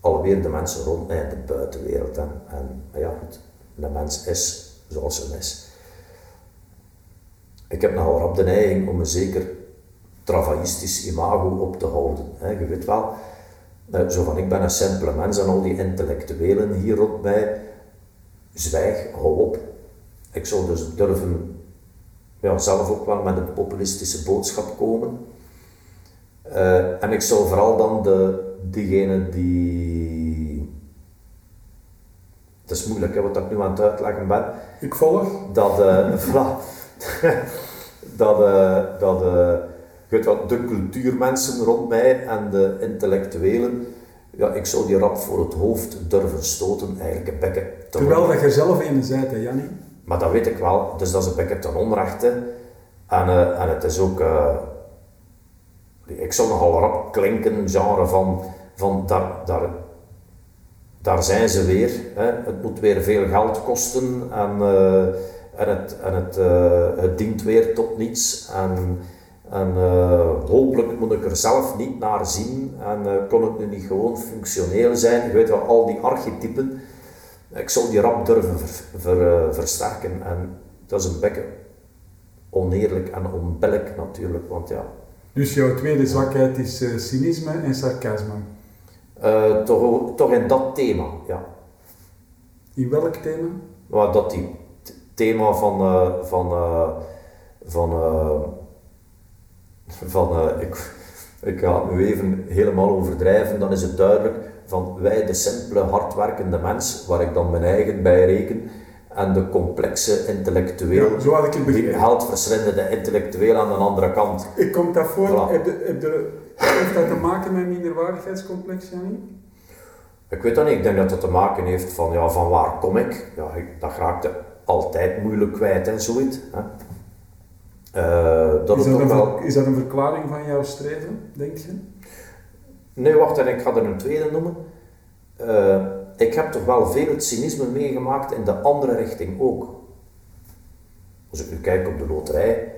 alweer de mensen rond mij, de buitenwereld. En, en maar ja, goed, de mens is zoals ze is. Ik heb nogal rap de neiging om een zeker travaillistisch imago op te houden. Hè. Je weet wel, eh, zo van ik ben een simpele mens en al die intellectuelen hier rond mij, zwijg, hou op. Ik zou dus durven ja, zelf ook wel met een populistische boodschap komen. Eh, en ik zou vooral dan de, diegene die... Het is moeilijk hè, wat ik nu aan het uitleggen ben. Ik volg. Dat, voilà. dat, eh, dat je weet wel, de cultuurmensen rond mij en de intellectuelen, ja, ik zou die rap voor het hoofd durven stoten, eigenlijk een bekken te Terwijl dat je zelf een zijt, hè, Jannie. maar dat weet ik wel, dus dat is een beetje ten onrechte. En, eh, en het is ook, ik zou nogal rap klinken, genre van, van daar, daar, daar zijn ze weer. Hè. Het moet weer veel geld kosten en, en, het, en het, eh, het dient weer tot niets. En, en eh, hopelijk moet ik er zelf niet naar zien en eh, kon het nu niet gewoon functioneel zijn. Je weet wel, al die archetypen. Ik zou die rap durven ver, ver- versterken en dat is een beetje oneerlijk en onbillijk natuurlijk, want ja, Dus jouw tweede zwakheid is cynisme en sarcasme. toch, toch in dat thema, ja. In welk thema? Maar dat die t- thema van, eh, van, eh, van, eh, van ik, ik ga het nu even helemaal overdrijven, dan is het duidelijk van wij de simpele hardwerkende mens, waar ik dan mijn eigen bij reken, en de complexe intellectueel, zo had ik het die heldverschillende intellectueel aan de andere kant. Ik kom daarvoor, voor heb de, heb de, heeft dat te maken met minderwaardigheidscomplex, Janine? Ik weet dat niet, ik denk dat dat te maken heeft van, ja, van waar kom ik? Ja, ik dat raakte altijd moeilijk kwijt en zoiets. Hè. Uh, dat is, dat een, wel... is dat een verklaring van jouw streven, denk je? Nee, wacht, en ik ga er een tweede noemen. Uh, ik heb toch wel veel het cynisme meegemaakt in de andere richting ook. Als ik nu kijk op de loterij,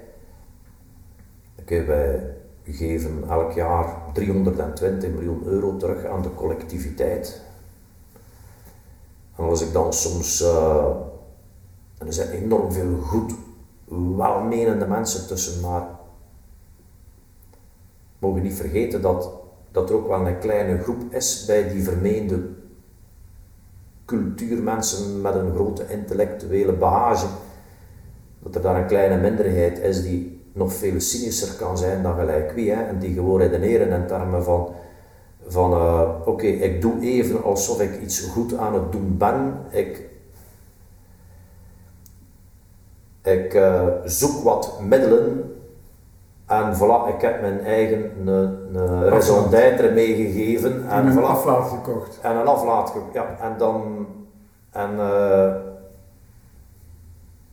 wij geven elk jaar 320 miljoen euro terug aan de collectiviteit. En als ik dan soms, uh, en er zijn enorm veel goed, welmenende mensen tussen, maar mogen niet vergeten dat, dat er ook wel een kleine groep is bij die vermeende cultuurmensen met een grote intellectuele bagage, dat er daar een kleine minderheid is die nog veel cynischer kan zijn dan gelijk wie, hè, en die gewoon redeneren in termen van, van uh, oké, ik doe even alsof ik iets goed aan het doen ben, ik, ik uh, zoek wat middelen en voilà, ik heb mijn eigen een, een raison d'être meegegeven. En, een aflaat gekocht. En een aflaat gekocht, ja. En dan... En, uh,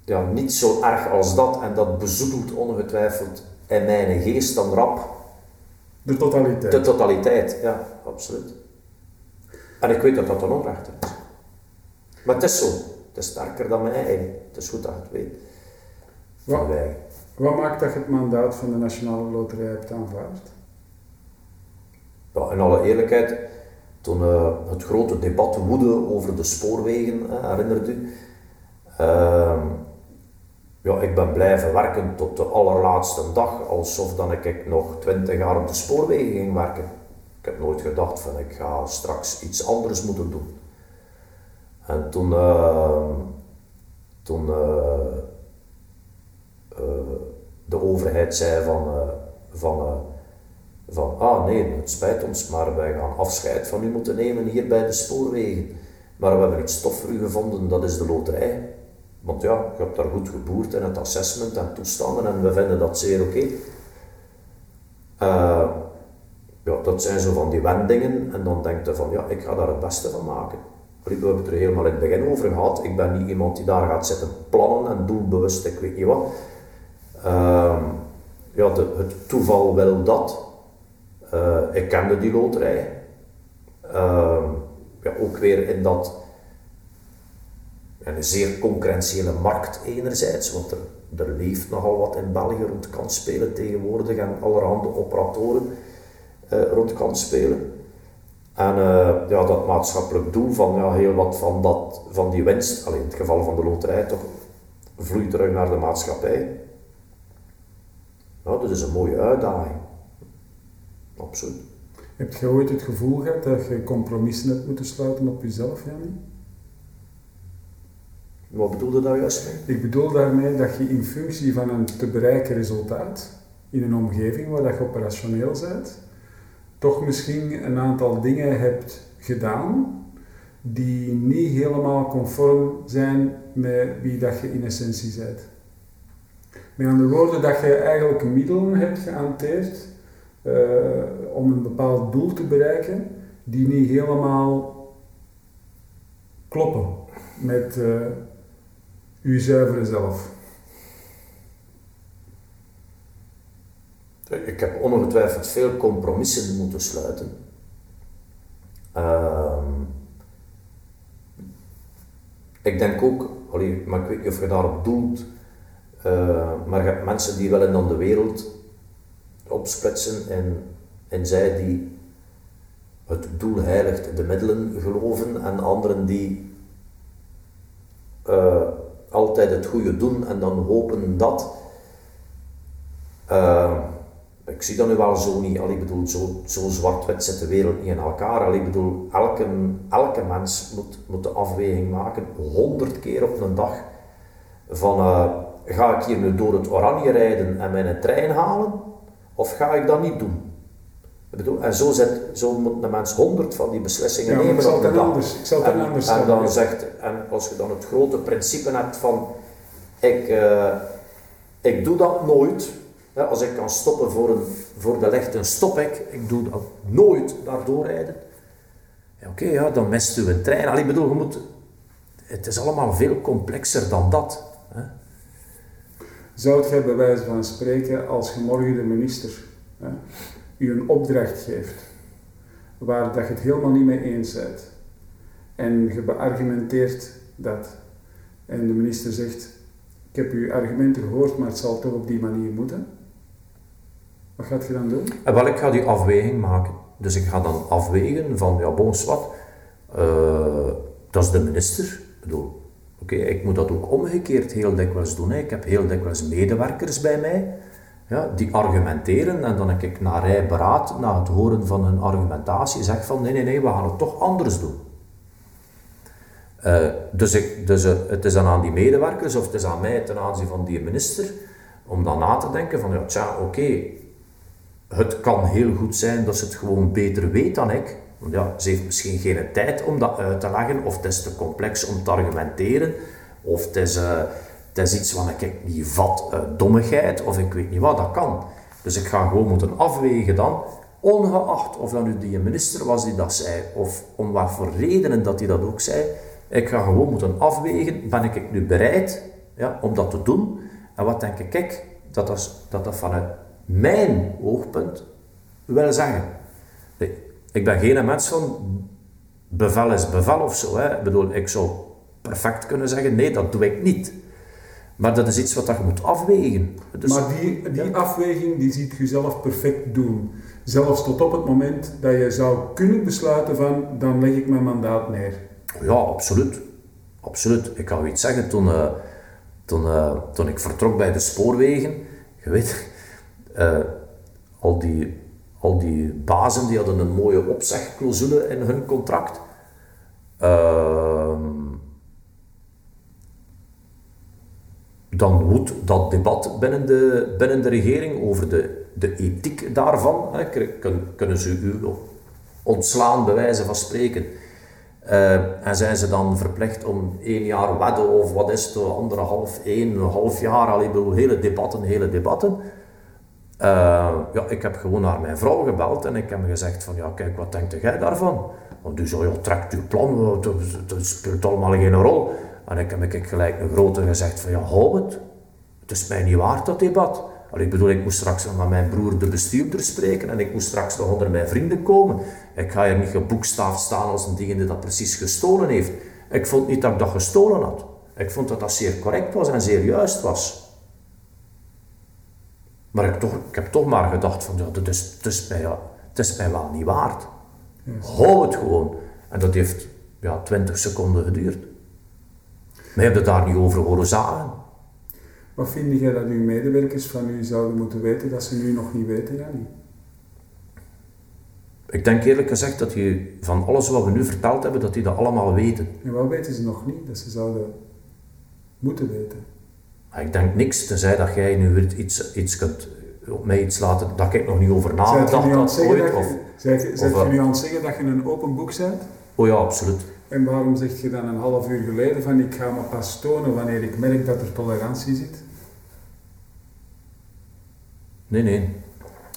ja, niet zo erg als dat. En dat bezoedelt ongetwijfeld in mijn geest dan rap. De totaliteit. De totaliteit, ja, absoluut. En ik weet dat dat een onrecht is. Maar het is zo. Het is sterker dan mijn eigen. Het is goed dat je het weet. Wat, wat maakt dat je het mandaat van de Nationale Loterij hebt aanvaard? Ja, in alle eerlijkheid, toen uh, het grote debat woedde over de spoorwegen, uh, herinnert u, uh, ja, ik ben blijven werken tot de allerlaatste dag, alsof dan ik nog twintig jaar op de spoorwegen ging werken. Ik heb nooit gedacht van ik ga straks iets anders moeten doen. En toen, uh, toen uh, de overheid zei van, van, van ah nee, het spijt ons, maar wij gaan afscheid van u moeten nemen hier bij de spoorwegen. Maar we hebben iets stof voor u gevonden, dat is de loterij. Want ja, je hebt daar goed geboerd in het assessment en toestanden en we vinden dat zeer oké. Ja, dat zijn zo van die wendingen en dan denkt je van ja, ik ga daar het beste van maken. We hebben het er helemaal in het begin over gehad. Ik ben niet iemand die daar gaat zitten plannen en doelbewust, ik weet niet wat. Uh, ja, het toeval wil dat. Uh, ik kende die loterij. Uh, ja, ook weer in dat een zeer concurrentiële markt enerzijds, want er, er leeft nogal wat in België rond kansspelen tegenwoordig en allerhande operatoren uh, rond kansspelen. En uh, ja, dat maatschappelijk doel van ja, heel wat van, dat, van die winst, alleen in het geval van de loterij toch, vloeit terug naar de maatschappij. Dat is een mooie uitdaging. Absoluut. Heb je ooit het gevoel gehad dat je compromissen hebt moeten sluiten op jezelf, Jannie? Wat bedoelde dat juist mee? Ik bedoel daarmee dat je in functie van een te bereiken resultaat, in een omgeving waar dat je operationeel bent, toch misschien een aantal dingen hebt gedaan die niet helemaal conform zijn met wie dat je in essentie bent. Met andere woorden, dat je eigenlijk middelen hebt gehanteerd uh, om een bepaald doel te bereiken die niet helemaal kloppen met, uh, uw zuivere zelf? Ik heb ongetwijfeld veel compromissen moeten sluiten. Uh, ik denk ook, allee, maar ik weet niet of je daarop doelt, uh, maar je hebt mensen die willen dan de wereld opsplitsen en, en zij die het doel heiligt de middelen geloven en anderen die uh, altijd het goede doen en dan hopen dat. Uh, ik zie dat nu wel zo niet. Allee, bedoel, zo, zo zwart-wit zit de wereld niet in elkaar. Allee, bedoel, elke, elke mens moet, moet de afweging maken, honderd keer op een dag, van ga ik hier nu door het oranje rijden en mijn trein halen, of ga ik dat niet doen? Ik bedoel, en zo, zet, zo moet een mens honderd van die beslissingen nemen op de dag. Anders, ik zal en, anders en dan zegt, en als je dan het grote principe hebt van ik, uh, ik doe dat nooit. als ik kan stoppen voor, een, voor de lichten, stop ik. Ik doe dat nooit daardoor rijden. Oké, ja, dan mist u een trein. Allee, ik bedoel, je moet... Het is allemaal veel complexer dan dat. Hè? Zou jij bij wijze van spreken, als je morgen de minister hè, u een opdracht geeft, waar dat je het helemaal niet mee eens bent, en je beargumenteert dat, en de minister zegt, ik heb uw argumenten gehoord, maar het zal toch op die manier moeten, wat gaat je dan doen? En wel, ik ga die afweging maken. Dus ik ga dan afwegen van, ja, bon, wat, eh, dat is de minister. Ik bedoel, oké, ik moet dat ook omgekeerd heel dikwijls doen. Hè. Ik heb heel dikwijls medewerkers bij mij, ja, die argumenteren en dan heb ik na rij beraad, na het horen van hun argumentatie, zeg van, nee, nee, nee, we gaan het toch anders doen. Eh, dus ik, dus eh, het is dan aan die medewerkers of het is aan mij ten aanzien van die minister om dan na te denken van ja, tja, oké, het kan heel goed zijn dat ze het gewoon beter weet dan ik. Ja, ze heeft misschien geen tijd om dat uit te leggen, of het is te complex om te argumenteren, of het is, is iets wat ik niet vat, uh, dommigheid, of ik weet niet wat, dat kan. Dus ik ga gewoon moeten afwegen dan, ongeacht of dat nu die minister was die dat zei, of om wat voor redenen dat hij dat ook zei, ik ga gewoon moeten afwegen, ben ik nu bereid ja, om dat te doen? En wat denk ik, dat dat, dat, dat vanuit mijn oogpunt wil zeggen. Ik ben geen mens van bevel is bevel of zo. Hè. Ik bedoel, ik zou perfect kunnen zeggen, nee, dat doe ik niet. Maar dat is iets wat je moet afwegen. Dus, maar die, die afweging die ziet je zelf perfect doen. Zelfs tot op het moment dat je zou kunnen besluiten van, dan leg ik mijn mandaat neer. Ja, absoluut. Absoluut. Ik kan u iets zeggen, toen, uh, toen, uh, toen ik vertrok bij de spoorwegen, je weet, uh, al, die, al die bazen die hadden een mooie opzegclausule in hun contract. Ehm, dan moet dat debat binnen de, binnen de regering over de, de ethiek daarvan, hè, kunnen, ze u ontslaan bij wijze van spreken. Uh, en zijn ze dan verplicht om één jaar wedden of wat is het, anderhalf, één, een half jaar, al hele debatten, hele debatten. Uh, ja, ik heb gewoon naar mijn vrouw gebeld en ik heb gezegd van, ja kijk, wat denkt jij daarvan? Want die zei, ja, trekt uw plan, dat, speelt allemaal geen rol. En ik heb ik gelijk een grote gezegd van, ja, hou het. Het is mij niet waard, dat debat. Allee, ik bedoel, ik moest straks met mijn broer de bestuurder spreken en ik moest straks nog onder mijn vrienden komen. Ik ga hier niet geboekstaafd staan als een die dat precies gestolen heeft. Ik vond niet dat ik dat gestolen had. Ik vond dat dat zeer correct was en zeer juist was. Maar ik, toch, ik heb toch maar gedacht van, ja, dat is, het, is mij, ja, het is mij wel niet waard. Hou het gewoon. En dat heeft ja, 20 seconden geduurd. Maar je hebt het daar niet over horen zagen. Wat vind jij dat uw medewerkers van u zouden moeten weten dat ze nu nog niet weten, Jannie? Ik denk eerlijk gezegd dat je van alles wat we nu verteld hebben, dat die dat allemaal weten. En wat weten ze nog niet dat ze zouden moeten weten? Ik denk niks, tenzij dat jij nu weer iets, iets kunt op mij iets laten dat ik nog niet over nagedacht had ooit. Of, je eh, nu aan het zeggen dat je een open boek bent? Oh ja, absoluut. En waarom zeg je dan een half uur geleden van ik ga me pas tonen wanneer ik merk dat er tolerantie zit? Nee, nee.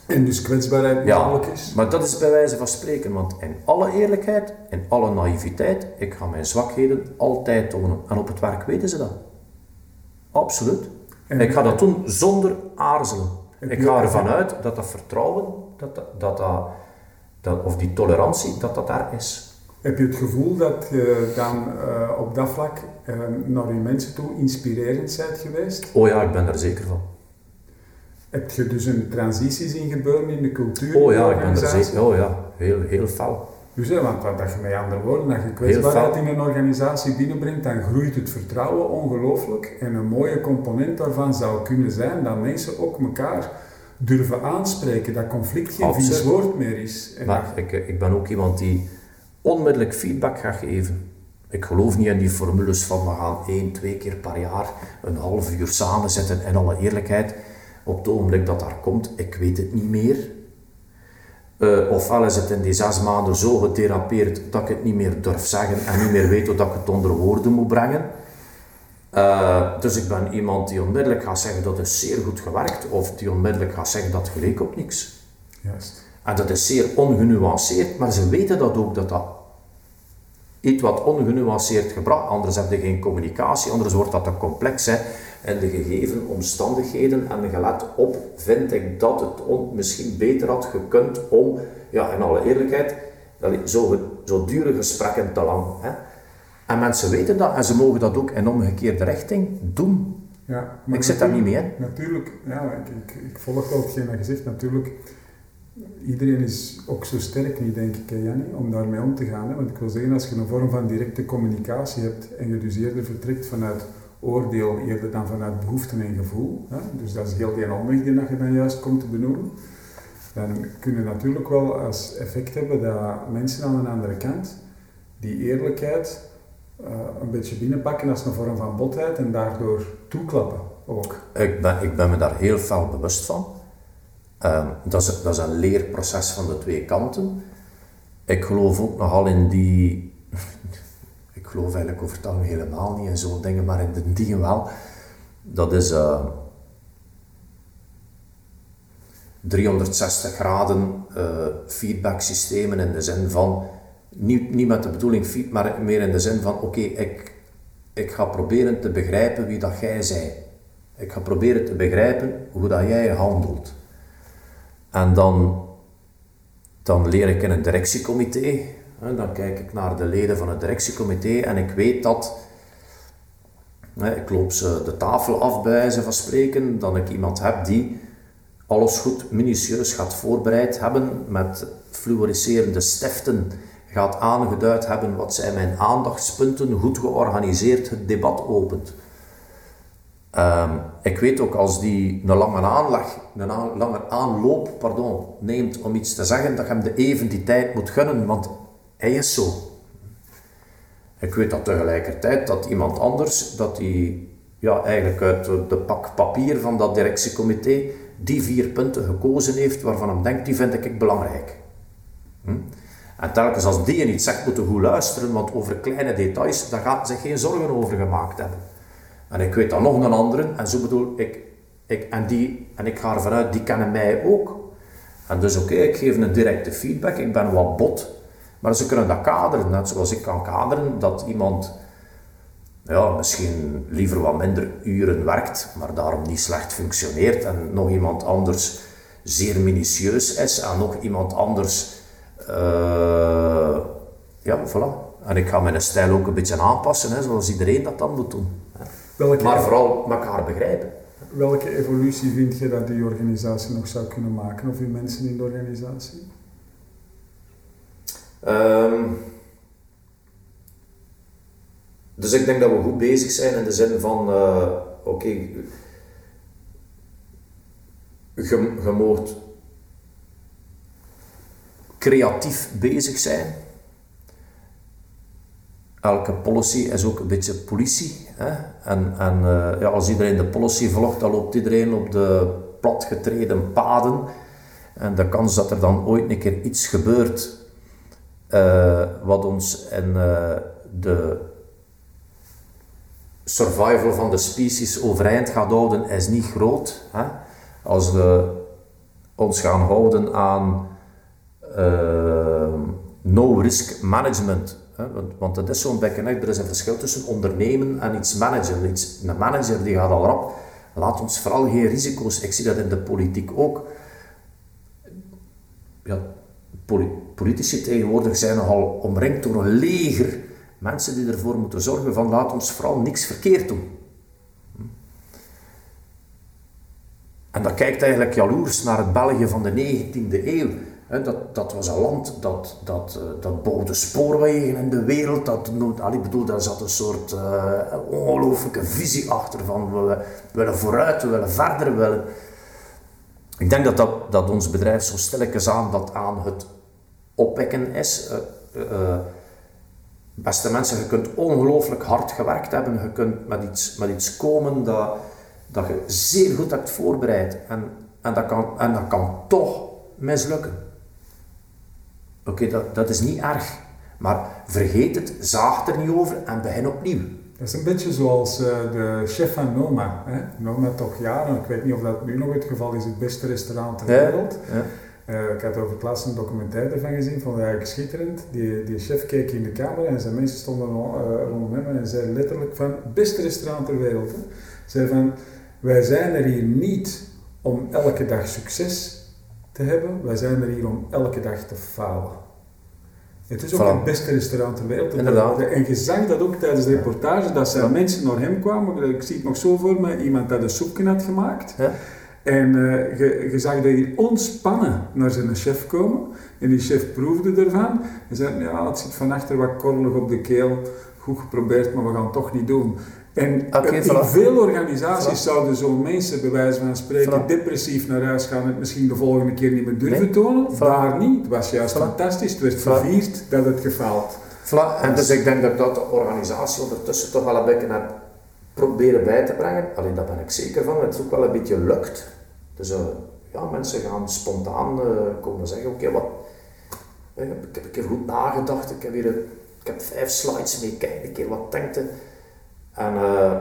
En dus kwetsbaarheid ja, is? maar dat is bij wijze van spreken, want in alle eerlijkheid, in alle naïviteit, ik ga mijn zwakheden altijd tonen. En op het werk weten ze dat. Absoluut. En ik ga dat doen zonder aarzelen. Ik ga ervan uit dat dat vertrouwen, dat, dat, dat, dat, of die tolerantie, dat dat daar is. Heb je het gevoel dat je dan uh, op dat vlak uh, naar je mensen toe inspirerend bent geweest? Oh ja, ik ben er zeker van. Heb je dus een transitie zien gebeuren in de cultuur? Oh ja, ik ben er zeker. Oh ja, heel, heel fel. Dus hè, want dat je met andere woorden, dat je kwetsbaarheid in een organisatie binnenbrengt, dan groeit het vertrouwen ongelooflijk. En een mooie component daarvan zou kunnen zijn dat mensen ook elkaar durven aanspreken, dat conflict geen vies woord meer is. En maar ik, ik ben ook iemand die onmiddellijk feedback gaat geven. Ik geloof niet in die formules van we gaan één, twee keer per jaar een half uur samen zitten. En alle eerlijkheid, op het ogenblik dat daar komt, ik weet het niet meer. Uh, ofwel is het in die zes maanden zo getherapeerd dat ik het niet meer durf zeggen en niet meer weet hoe dat ik het onder woorden moet brengen. Uh, dus ik ben iemand die onmiddellijk gaat zeggen dat is zeer goed gewerkt, of die onmiddellijk gaat zeggen dat geleek op niks. Juist. En dat is zeer ongenuanceerd, maar ze weten dat ook dat dat iets wat ongenuanceerd gebracht. Anders heb je geen communicatie, anders wordt dat te complex. Hè. En de gegeven omstandigheden en gelet op, vind ik dat het misschien beter had gekund om, ja, in alle eerlijkheid, zo, zo dure gesprekken te lang. Hè. En mensen weten dat en ze mogen dat ook in omgekeerde richting doen. Ja, ik zit daar niet mee. Hè? Natuurlijk, ja, ik, ik, ik volg wel hetgeen dat je zegt. Natuurlijk, iedereen is ook zo sterk niet, denk ik, Jannie, om daarmee om te gaan. Hè? Want ik wil zeggen, als je een vorm van directe communicatie hebt en je dus eerder vertrekt vanuit oordeel, eerder dan vanuit behoeften en gevoel, hè? dus dat is heel die omweg die je dan juist komt te benoemen, dan kun je natuurlijk wel als effect hebben dat mensen aan de andere kant die eerlijkheid uh, een beetje binnenpakken als een vorm van botheid en daardoor toeklappen ook. Ik ben, ik ben me daar heel fel bewust van. Um, dat, is, dat is een leerproces van de twee kanten. Ik geloof ook nogal in die. Geloof eigenlijk over het helemaal niet in zo'n dingen, maar in de dingen wel. Dat is. Uh, 360 graden uh, feedback systemen in de zin van niet, niet met de bedoeling, maar meer in de zin van: oké, ik, ik ga proberen te begrijpen wie dat jij zij. Ik ga proberen te begrijpen hoe dat jij handelt. En dan, dan leer ik in een directiecomité. Dan kijk ik naar de leden van het directiecomité en ik weet dat. Ik loop ze de tafel af bij wijze van spreken, dat ik iemand heb die alles goed minutieus gaat voorbereid hebben met fluoriserende stiften gaat aangeduid hebben wat zijn mijn aandachtspunten, goed georganiseerd het debat opent. Ehm, ik weet ook als die een lange aanleg, een lange aanloop pardon, neemt om iets te zeggen, dat je hem de even die tijd moet gunnen, want hij is zo. Ik weet dat tegelijkertijd dat iemand anders, dat die ja, eigenlijk uit de pak papier van dat directiecomité, die vier punten gekozen heeft waarvan hem denkt, die vind ik belangrijk. Hm? En telkens als die iets zegt, moeten goed luisteren, want over kleine details, daar gaat zich geen zorgen over gemaakt hebben. En ik weet dan nog een andere, en zo bedoel ik, ik en, die, en ik ga ervan uit, die kennen mij ook. En dus oké, ik geef een directe feedback, ik ben wat bot, maar ze kunnen dat kaderen, net zoals ik kan kaderen dat iemand ja, misschien liever wat minder uren werkt, maar daarom niet slecht functioneert en nog iemand anders zeer minutieus is en nog iemand anders uh, ja, voilà. En ik ga mijn stijl ook een beetje aanpassen, hè, zoals iedereen dat dan moet doen. Welke maar vooral elkaar begrijpen. Welke evolutie vind je dat die organisatie nog zou kunnen maken, of die mensen in de organisatie? Um, dus ik denk dat we goed bezig zijn in de zin van, uh, oké, okay, je, je creatief bezig zijn. Elke policy is ook een beetje politie. Hè? En, en uh, ja, als iedereen de policy volgt, dan loopt iedereen op de platgetreden paden. En de kans dat er dan ooit een keer iets gebeurt uh, wat ons in uh, de survival van de species overeind gaat houden, is niet groot. Hè? Als we ons gaan houden aan Ehm, no-risk management. Want, want dat is zo'n bekken, er is een verschil tussen ondernemen en iets managen. Iets, een manager die gaat al rap, laat ons vooral geen risico's. Ik zie dat in de politiek ook. Ja, politici tegenwoordig zijn nogal omringd door een leger mensen die ervoor moeten zorgen van laat ons vooral niks verkeerd doen. En dat kijkt eigenlijk jaloers naar het België van de 19e eeuw dat, dat was een land dat, dat, uh, dat bouwde spoorwegen in de wereld. Dat, ik bedoel, daar zat een soort uh, ongelooflijke visie achter van we, willen vooruit, we willen verder. We willen... Ik denk dat, dat, dat ons bedrijf zo stilletjes aan dat aan het opwekken is. Uh, beste mensen, je kunt ongelooflijk hard gewerkt hebben. Je kunt met iets, met iets komen dat, dat je zeer goed hebt voorbereid. En, en, dat kan, en dat kan toch mislukken. Oké, dat, dat is niet erg. Maar vergeet het, zaag er niet over en begin opnieuw. Dat is een beetje zoals uh, de chef van Noma. Hè? Noma toch jaren, ik weet niet of dat nu nog het geval is, het beste restaurant ter wereld. Ja. Uh, ik had over het laatst een documentaire ervan gezien, vond het eigenlijk schitterend. Die, die chef keek in de kamer en zijn mensen stonden rondom hem en zei letterlijk van, beste restaurant ter wereld. Hè. Zei van, wij zijn er hier niet om elke dag succes te hebben, wij zijn er hier om elke dag te falen. Het is ook het beste restaurant ter wereld. Inderdaad. En je zag dat ook tijdens de reportage, dat zijn mensen naar hem kwamen. Ik zie het nog zo voor me, iemand dat een soepje had gemaakt. Ja. En uh, je, je, zag dat hij ontspannen naar zijn chef komen. En die chef proefde ervan. En zei, ja, het zit van achter wat korrelig op de keel. Goed geprobeerd, maar we gaan het toch niet doen. En okay, in voilà. veel organisaties Voilà. zouden zo'n mensen, bij wijze van spreken, Voilà. depressief naar huis gaan en het misschien de volgende keer niet meer durven Nee. tonen. Daar niet. Het was juist fantastisch. Het werd vervierd dat het gefaald. En dus ik denk dat dat de organisatie ondertussen toch wel een beetje heb proberen bij te brengen. Alleen daar ben ik zeker van, het ook wel een beetje lukt. Dus eh, ja, mensen gaan spontaan eh, komen zeggen, oké, wat... eh, ik heb een keer goed nagedacht, ik heb een- ik heb vijf slides mee, kijk een keer wat denkt. En eh,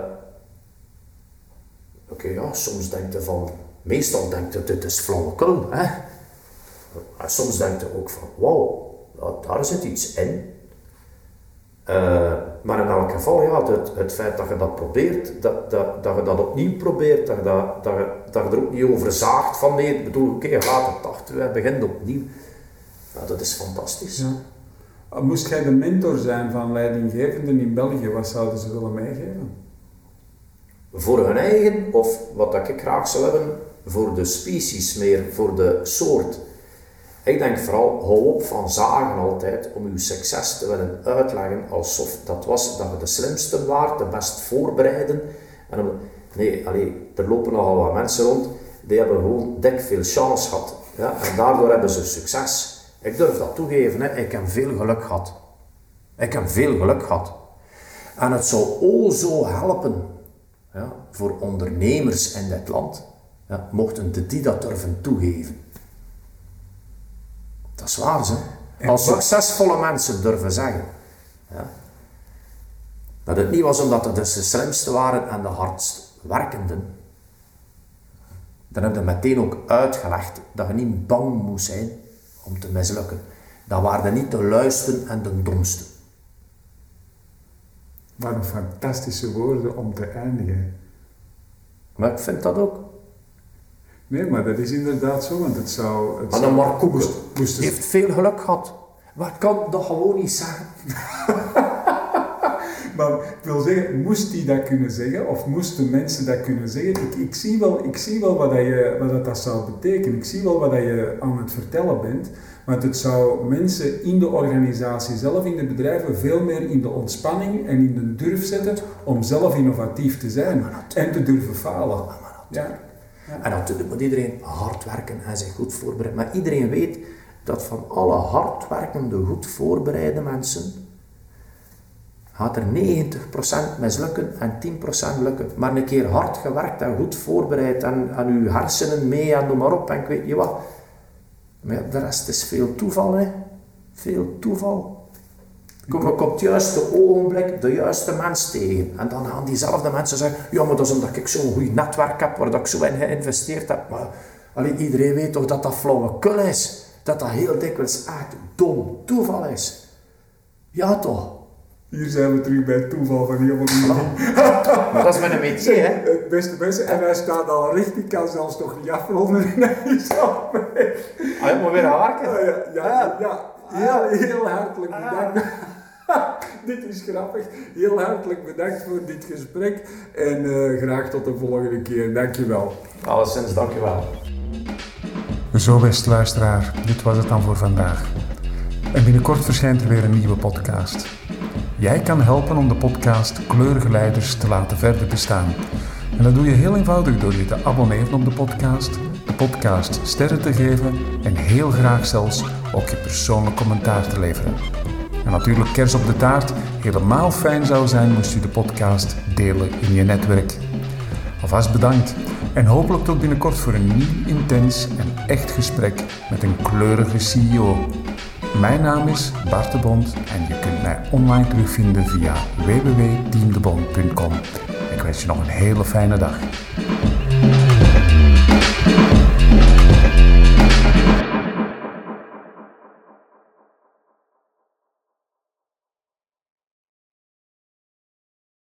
oké, ja, soms denkt je van, meestal denkt je, dit is flauwekul, hè. Maar soms denkt je ook van, wauw, daar zit iets in. Eh, maar in elk geval, ja, het, het feit dat je dat probeert, dat, dat, dat je dat opnieuw probeert, dat je, dat, dat, je, dat je er ook niet over zaagt van nee, ik bedoel, oké, je laat het achter, je begint opnieuw. Ja, dat is fantastisch. Ja. Ah, Moest jij de mentor zijn van leidinggevenden in België, wat zouden ze willen meegeven? Voor hun eigen, of wat dat ik graag zou hebben, voor de species meer, voor de soort. Ik denk vooral, hou op van zagen altijd om uw succes te willen uitleggen alsof dat was dat je de slimste waart, de best voorbereiden. Nee, allee, er lopen nogal wat mensen rond, die hebben gewoon dik veel chance gehad. Ja? En daardoor hebben ze succes. Ik durf dat toegeven, hè. ik heb veel geluk gehad. Ik heb veel geluk gehad. En het zou o zo helpen ja, voor ondernemers in dit land, ja, mochten de die dat durven toegeven. Dat is waar, ze. Als succesvolle mensen durven zeggen. Ja, dat het niet was omdat het dus de slimste waren en de hardst werkenden. Dan heb je meteen ook uitgelegd dat je niet bang moest zijn om te mislukken. Dat waren niet de luisten en de domsten. Wat een fantastische woorden om te eindigen. Maar ik vind dat ook. Nee, maar dat is inderdaad zo, want het zou... Het Maar Koeken moest, moest het- heeft veel geluk gehad. Maar kan dat gewoon niet zeggen. Maar ik wil zeggen, moest die dat kunnen zeggen, of moesten mensen dat kunnen zeggen? Ik, ik zie wel, ik zie wel wat, dat je, wat dat, dat zou betekenen. Ik zie wel wat dat je aan het vertellen bent. Want het zou mensen in de organisatie zelf, in de bedrijven, veel meer in de ontspanning en in de durf zetten om zelf innovatief te zijn en te durven falen. Ja. En natuurlijk moet iedereen hard werken en zich goed voorbereiden. Maar iedereen weet dat van alle hardwerkende, goed voorbereide mensen, gaat er 90% mislukken en 10% lukken. Maar een keer hard gewerkt en goed voorbereid en, en uw hersenen mee en noem maar op en ik weet niet wat. Maar de rest is veel toeval, hè. Veel toeval. Kom ik op het juiste ogenblik de juiste mens tegen. En dan gaan diezelfde mensen zeggen, ja, maar dat is omdat ik zo'n goed netwerk heb, waar dat ik zo in geïnvesteerd heb. Maar allee, iedereen weet toch dat dat flauwekul is. Dat dat heel dikwijls echt dom toeval is. Ja toch? Hier zijn we terug bij het toeval van helemaal niet. Maar dat is mijn métier, hè. Het beste mensen, en hij staat al recht, ik kan zelfs nog niet afronden en hij. Ah, je moet weer gaan werken. Ja, ja, ja, ja. Heel, heel hartelijk bedankt. dit is grappig. Heel hartelijk bedankt voor dit gesprek en eh, graag tot de volgende keer. Dankjewel. Alleszins, dankjewel. Zo, beste luisteraar, dit was het dan voor vandaag. En binnenkort verschijnt er weer een nieuwe podcast. Jij kan helpen om de podcast Kleurige Leiders te laten verder bestaan. En dat doe je heel eenvoudig door je te abonneren op de podcast, de podcast sterren te geven en heel graag zelfs ook je persoonlijk commentaar te leveren. En natuurlijk kers op de taart, helemaal fijn zou zijn moest u de podcast delen in je netwerk. Alvast bedankt en hopelijk tot binnenkort voor een nieuw, intens en echt gesprek met een kleurige CEO. Mijn naam is Bart de Bond en je kunt mij online terugvinden via www.teamdebond.com. Ik wens je nog een hele fijne dag.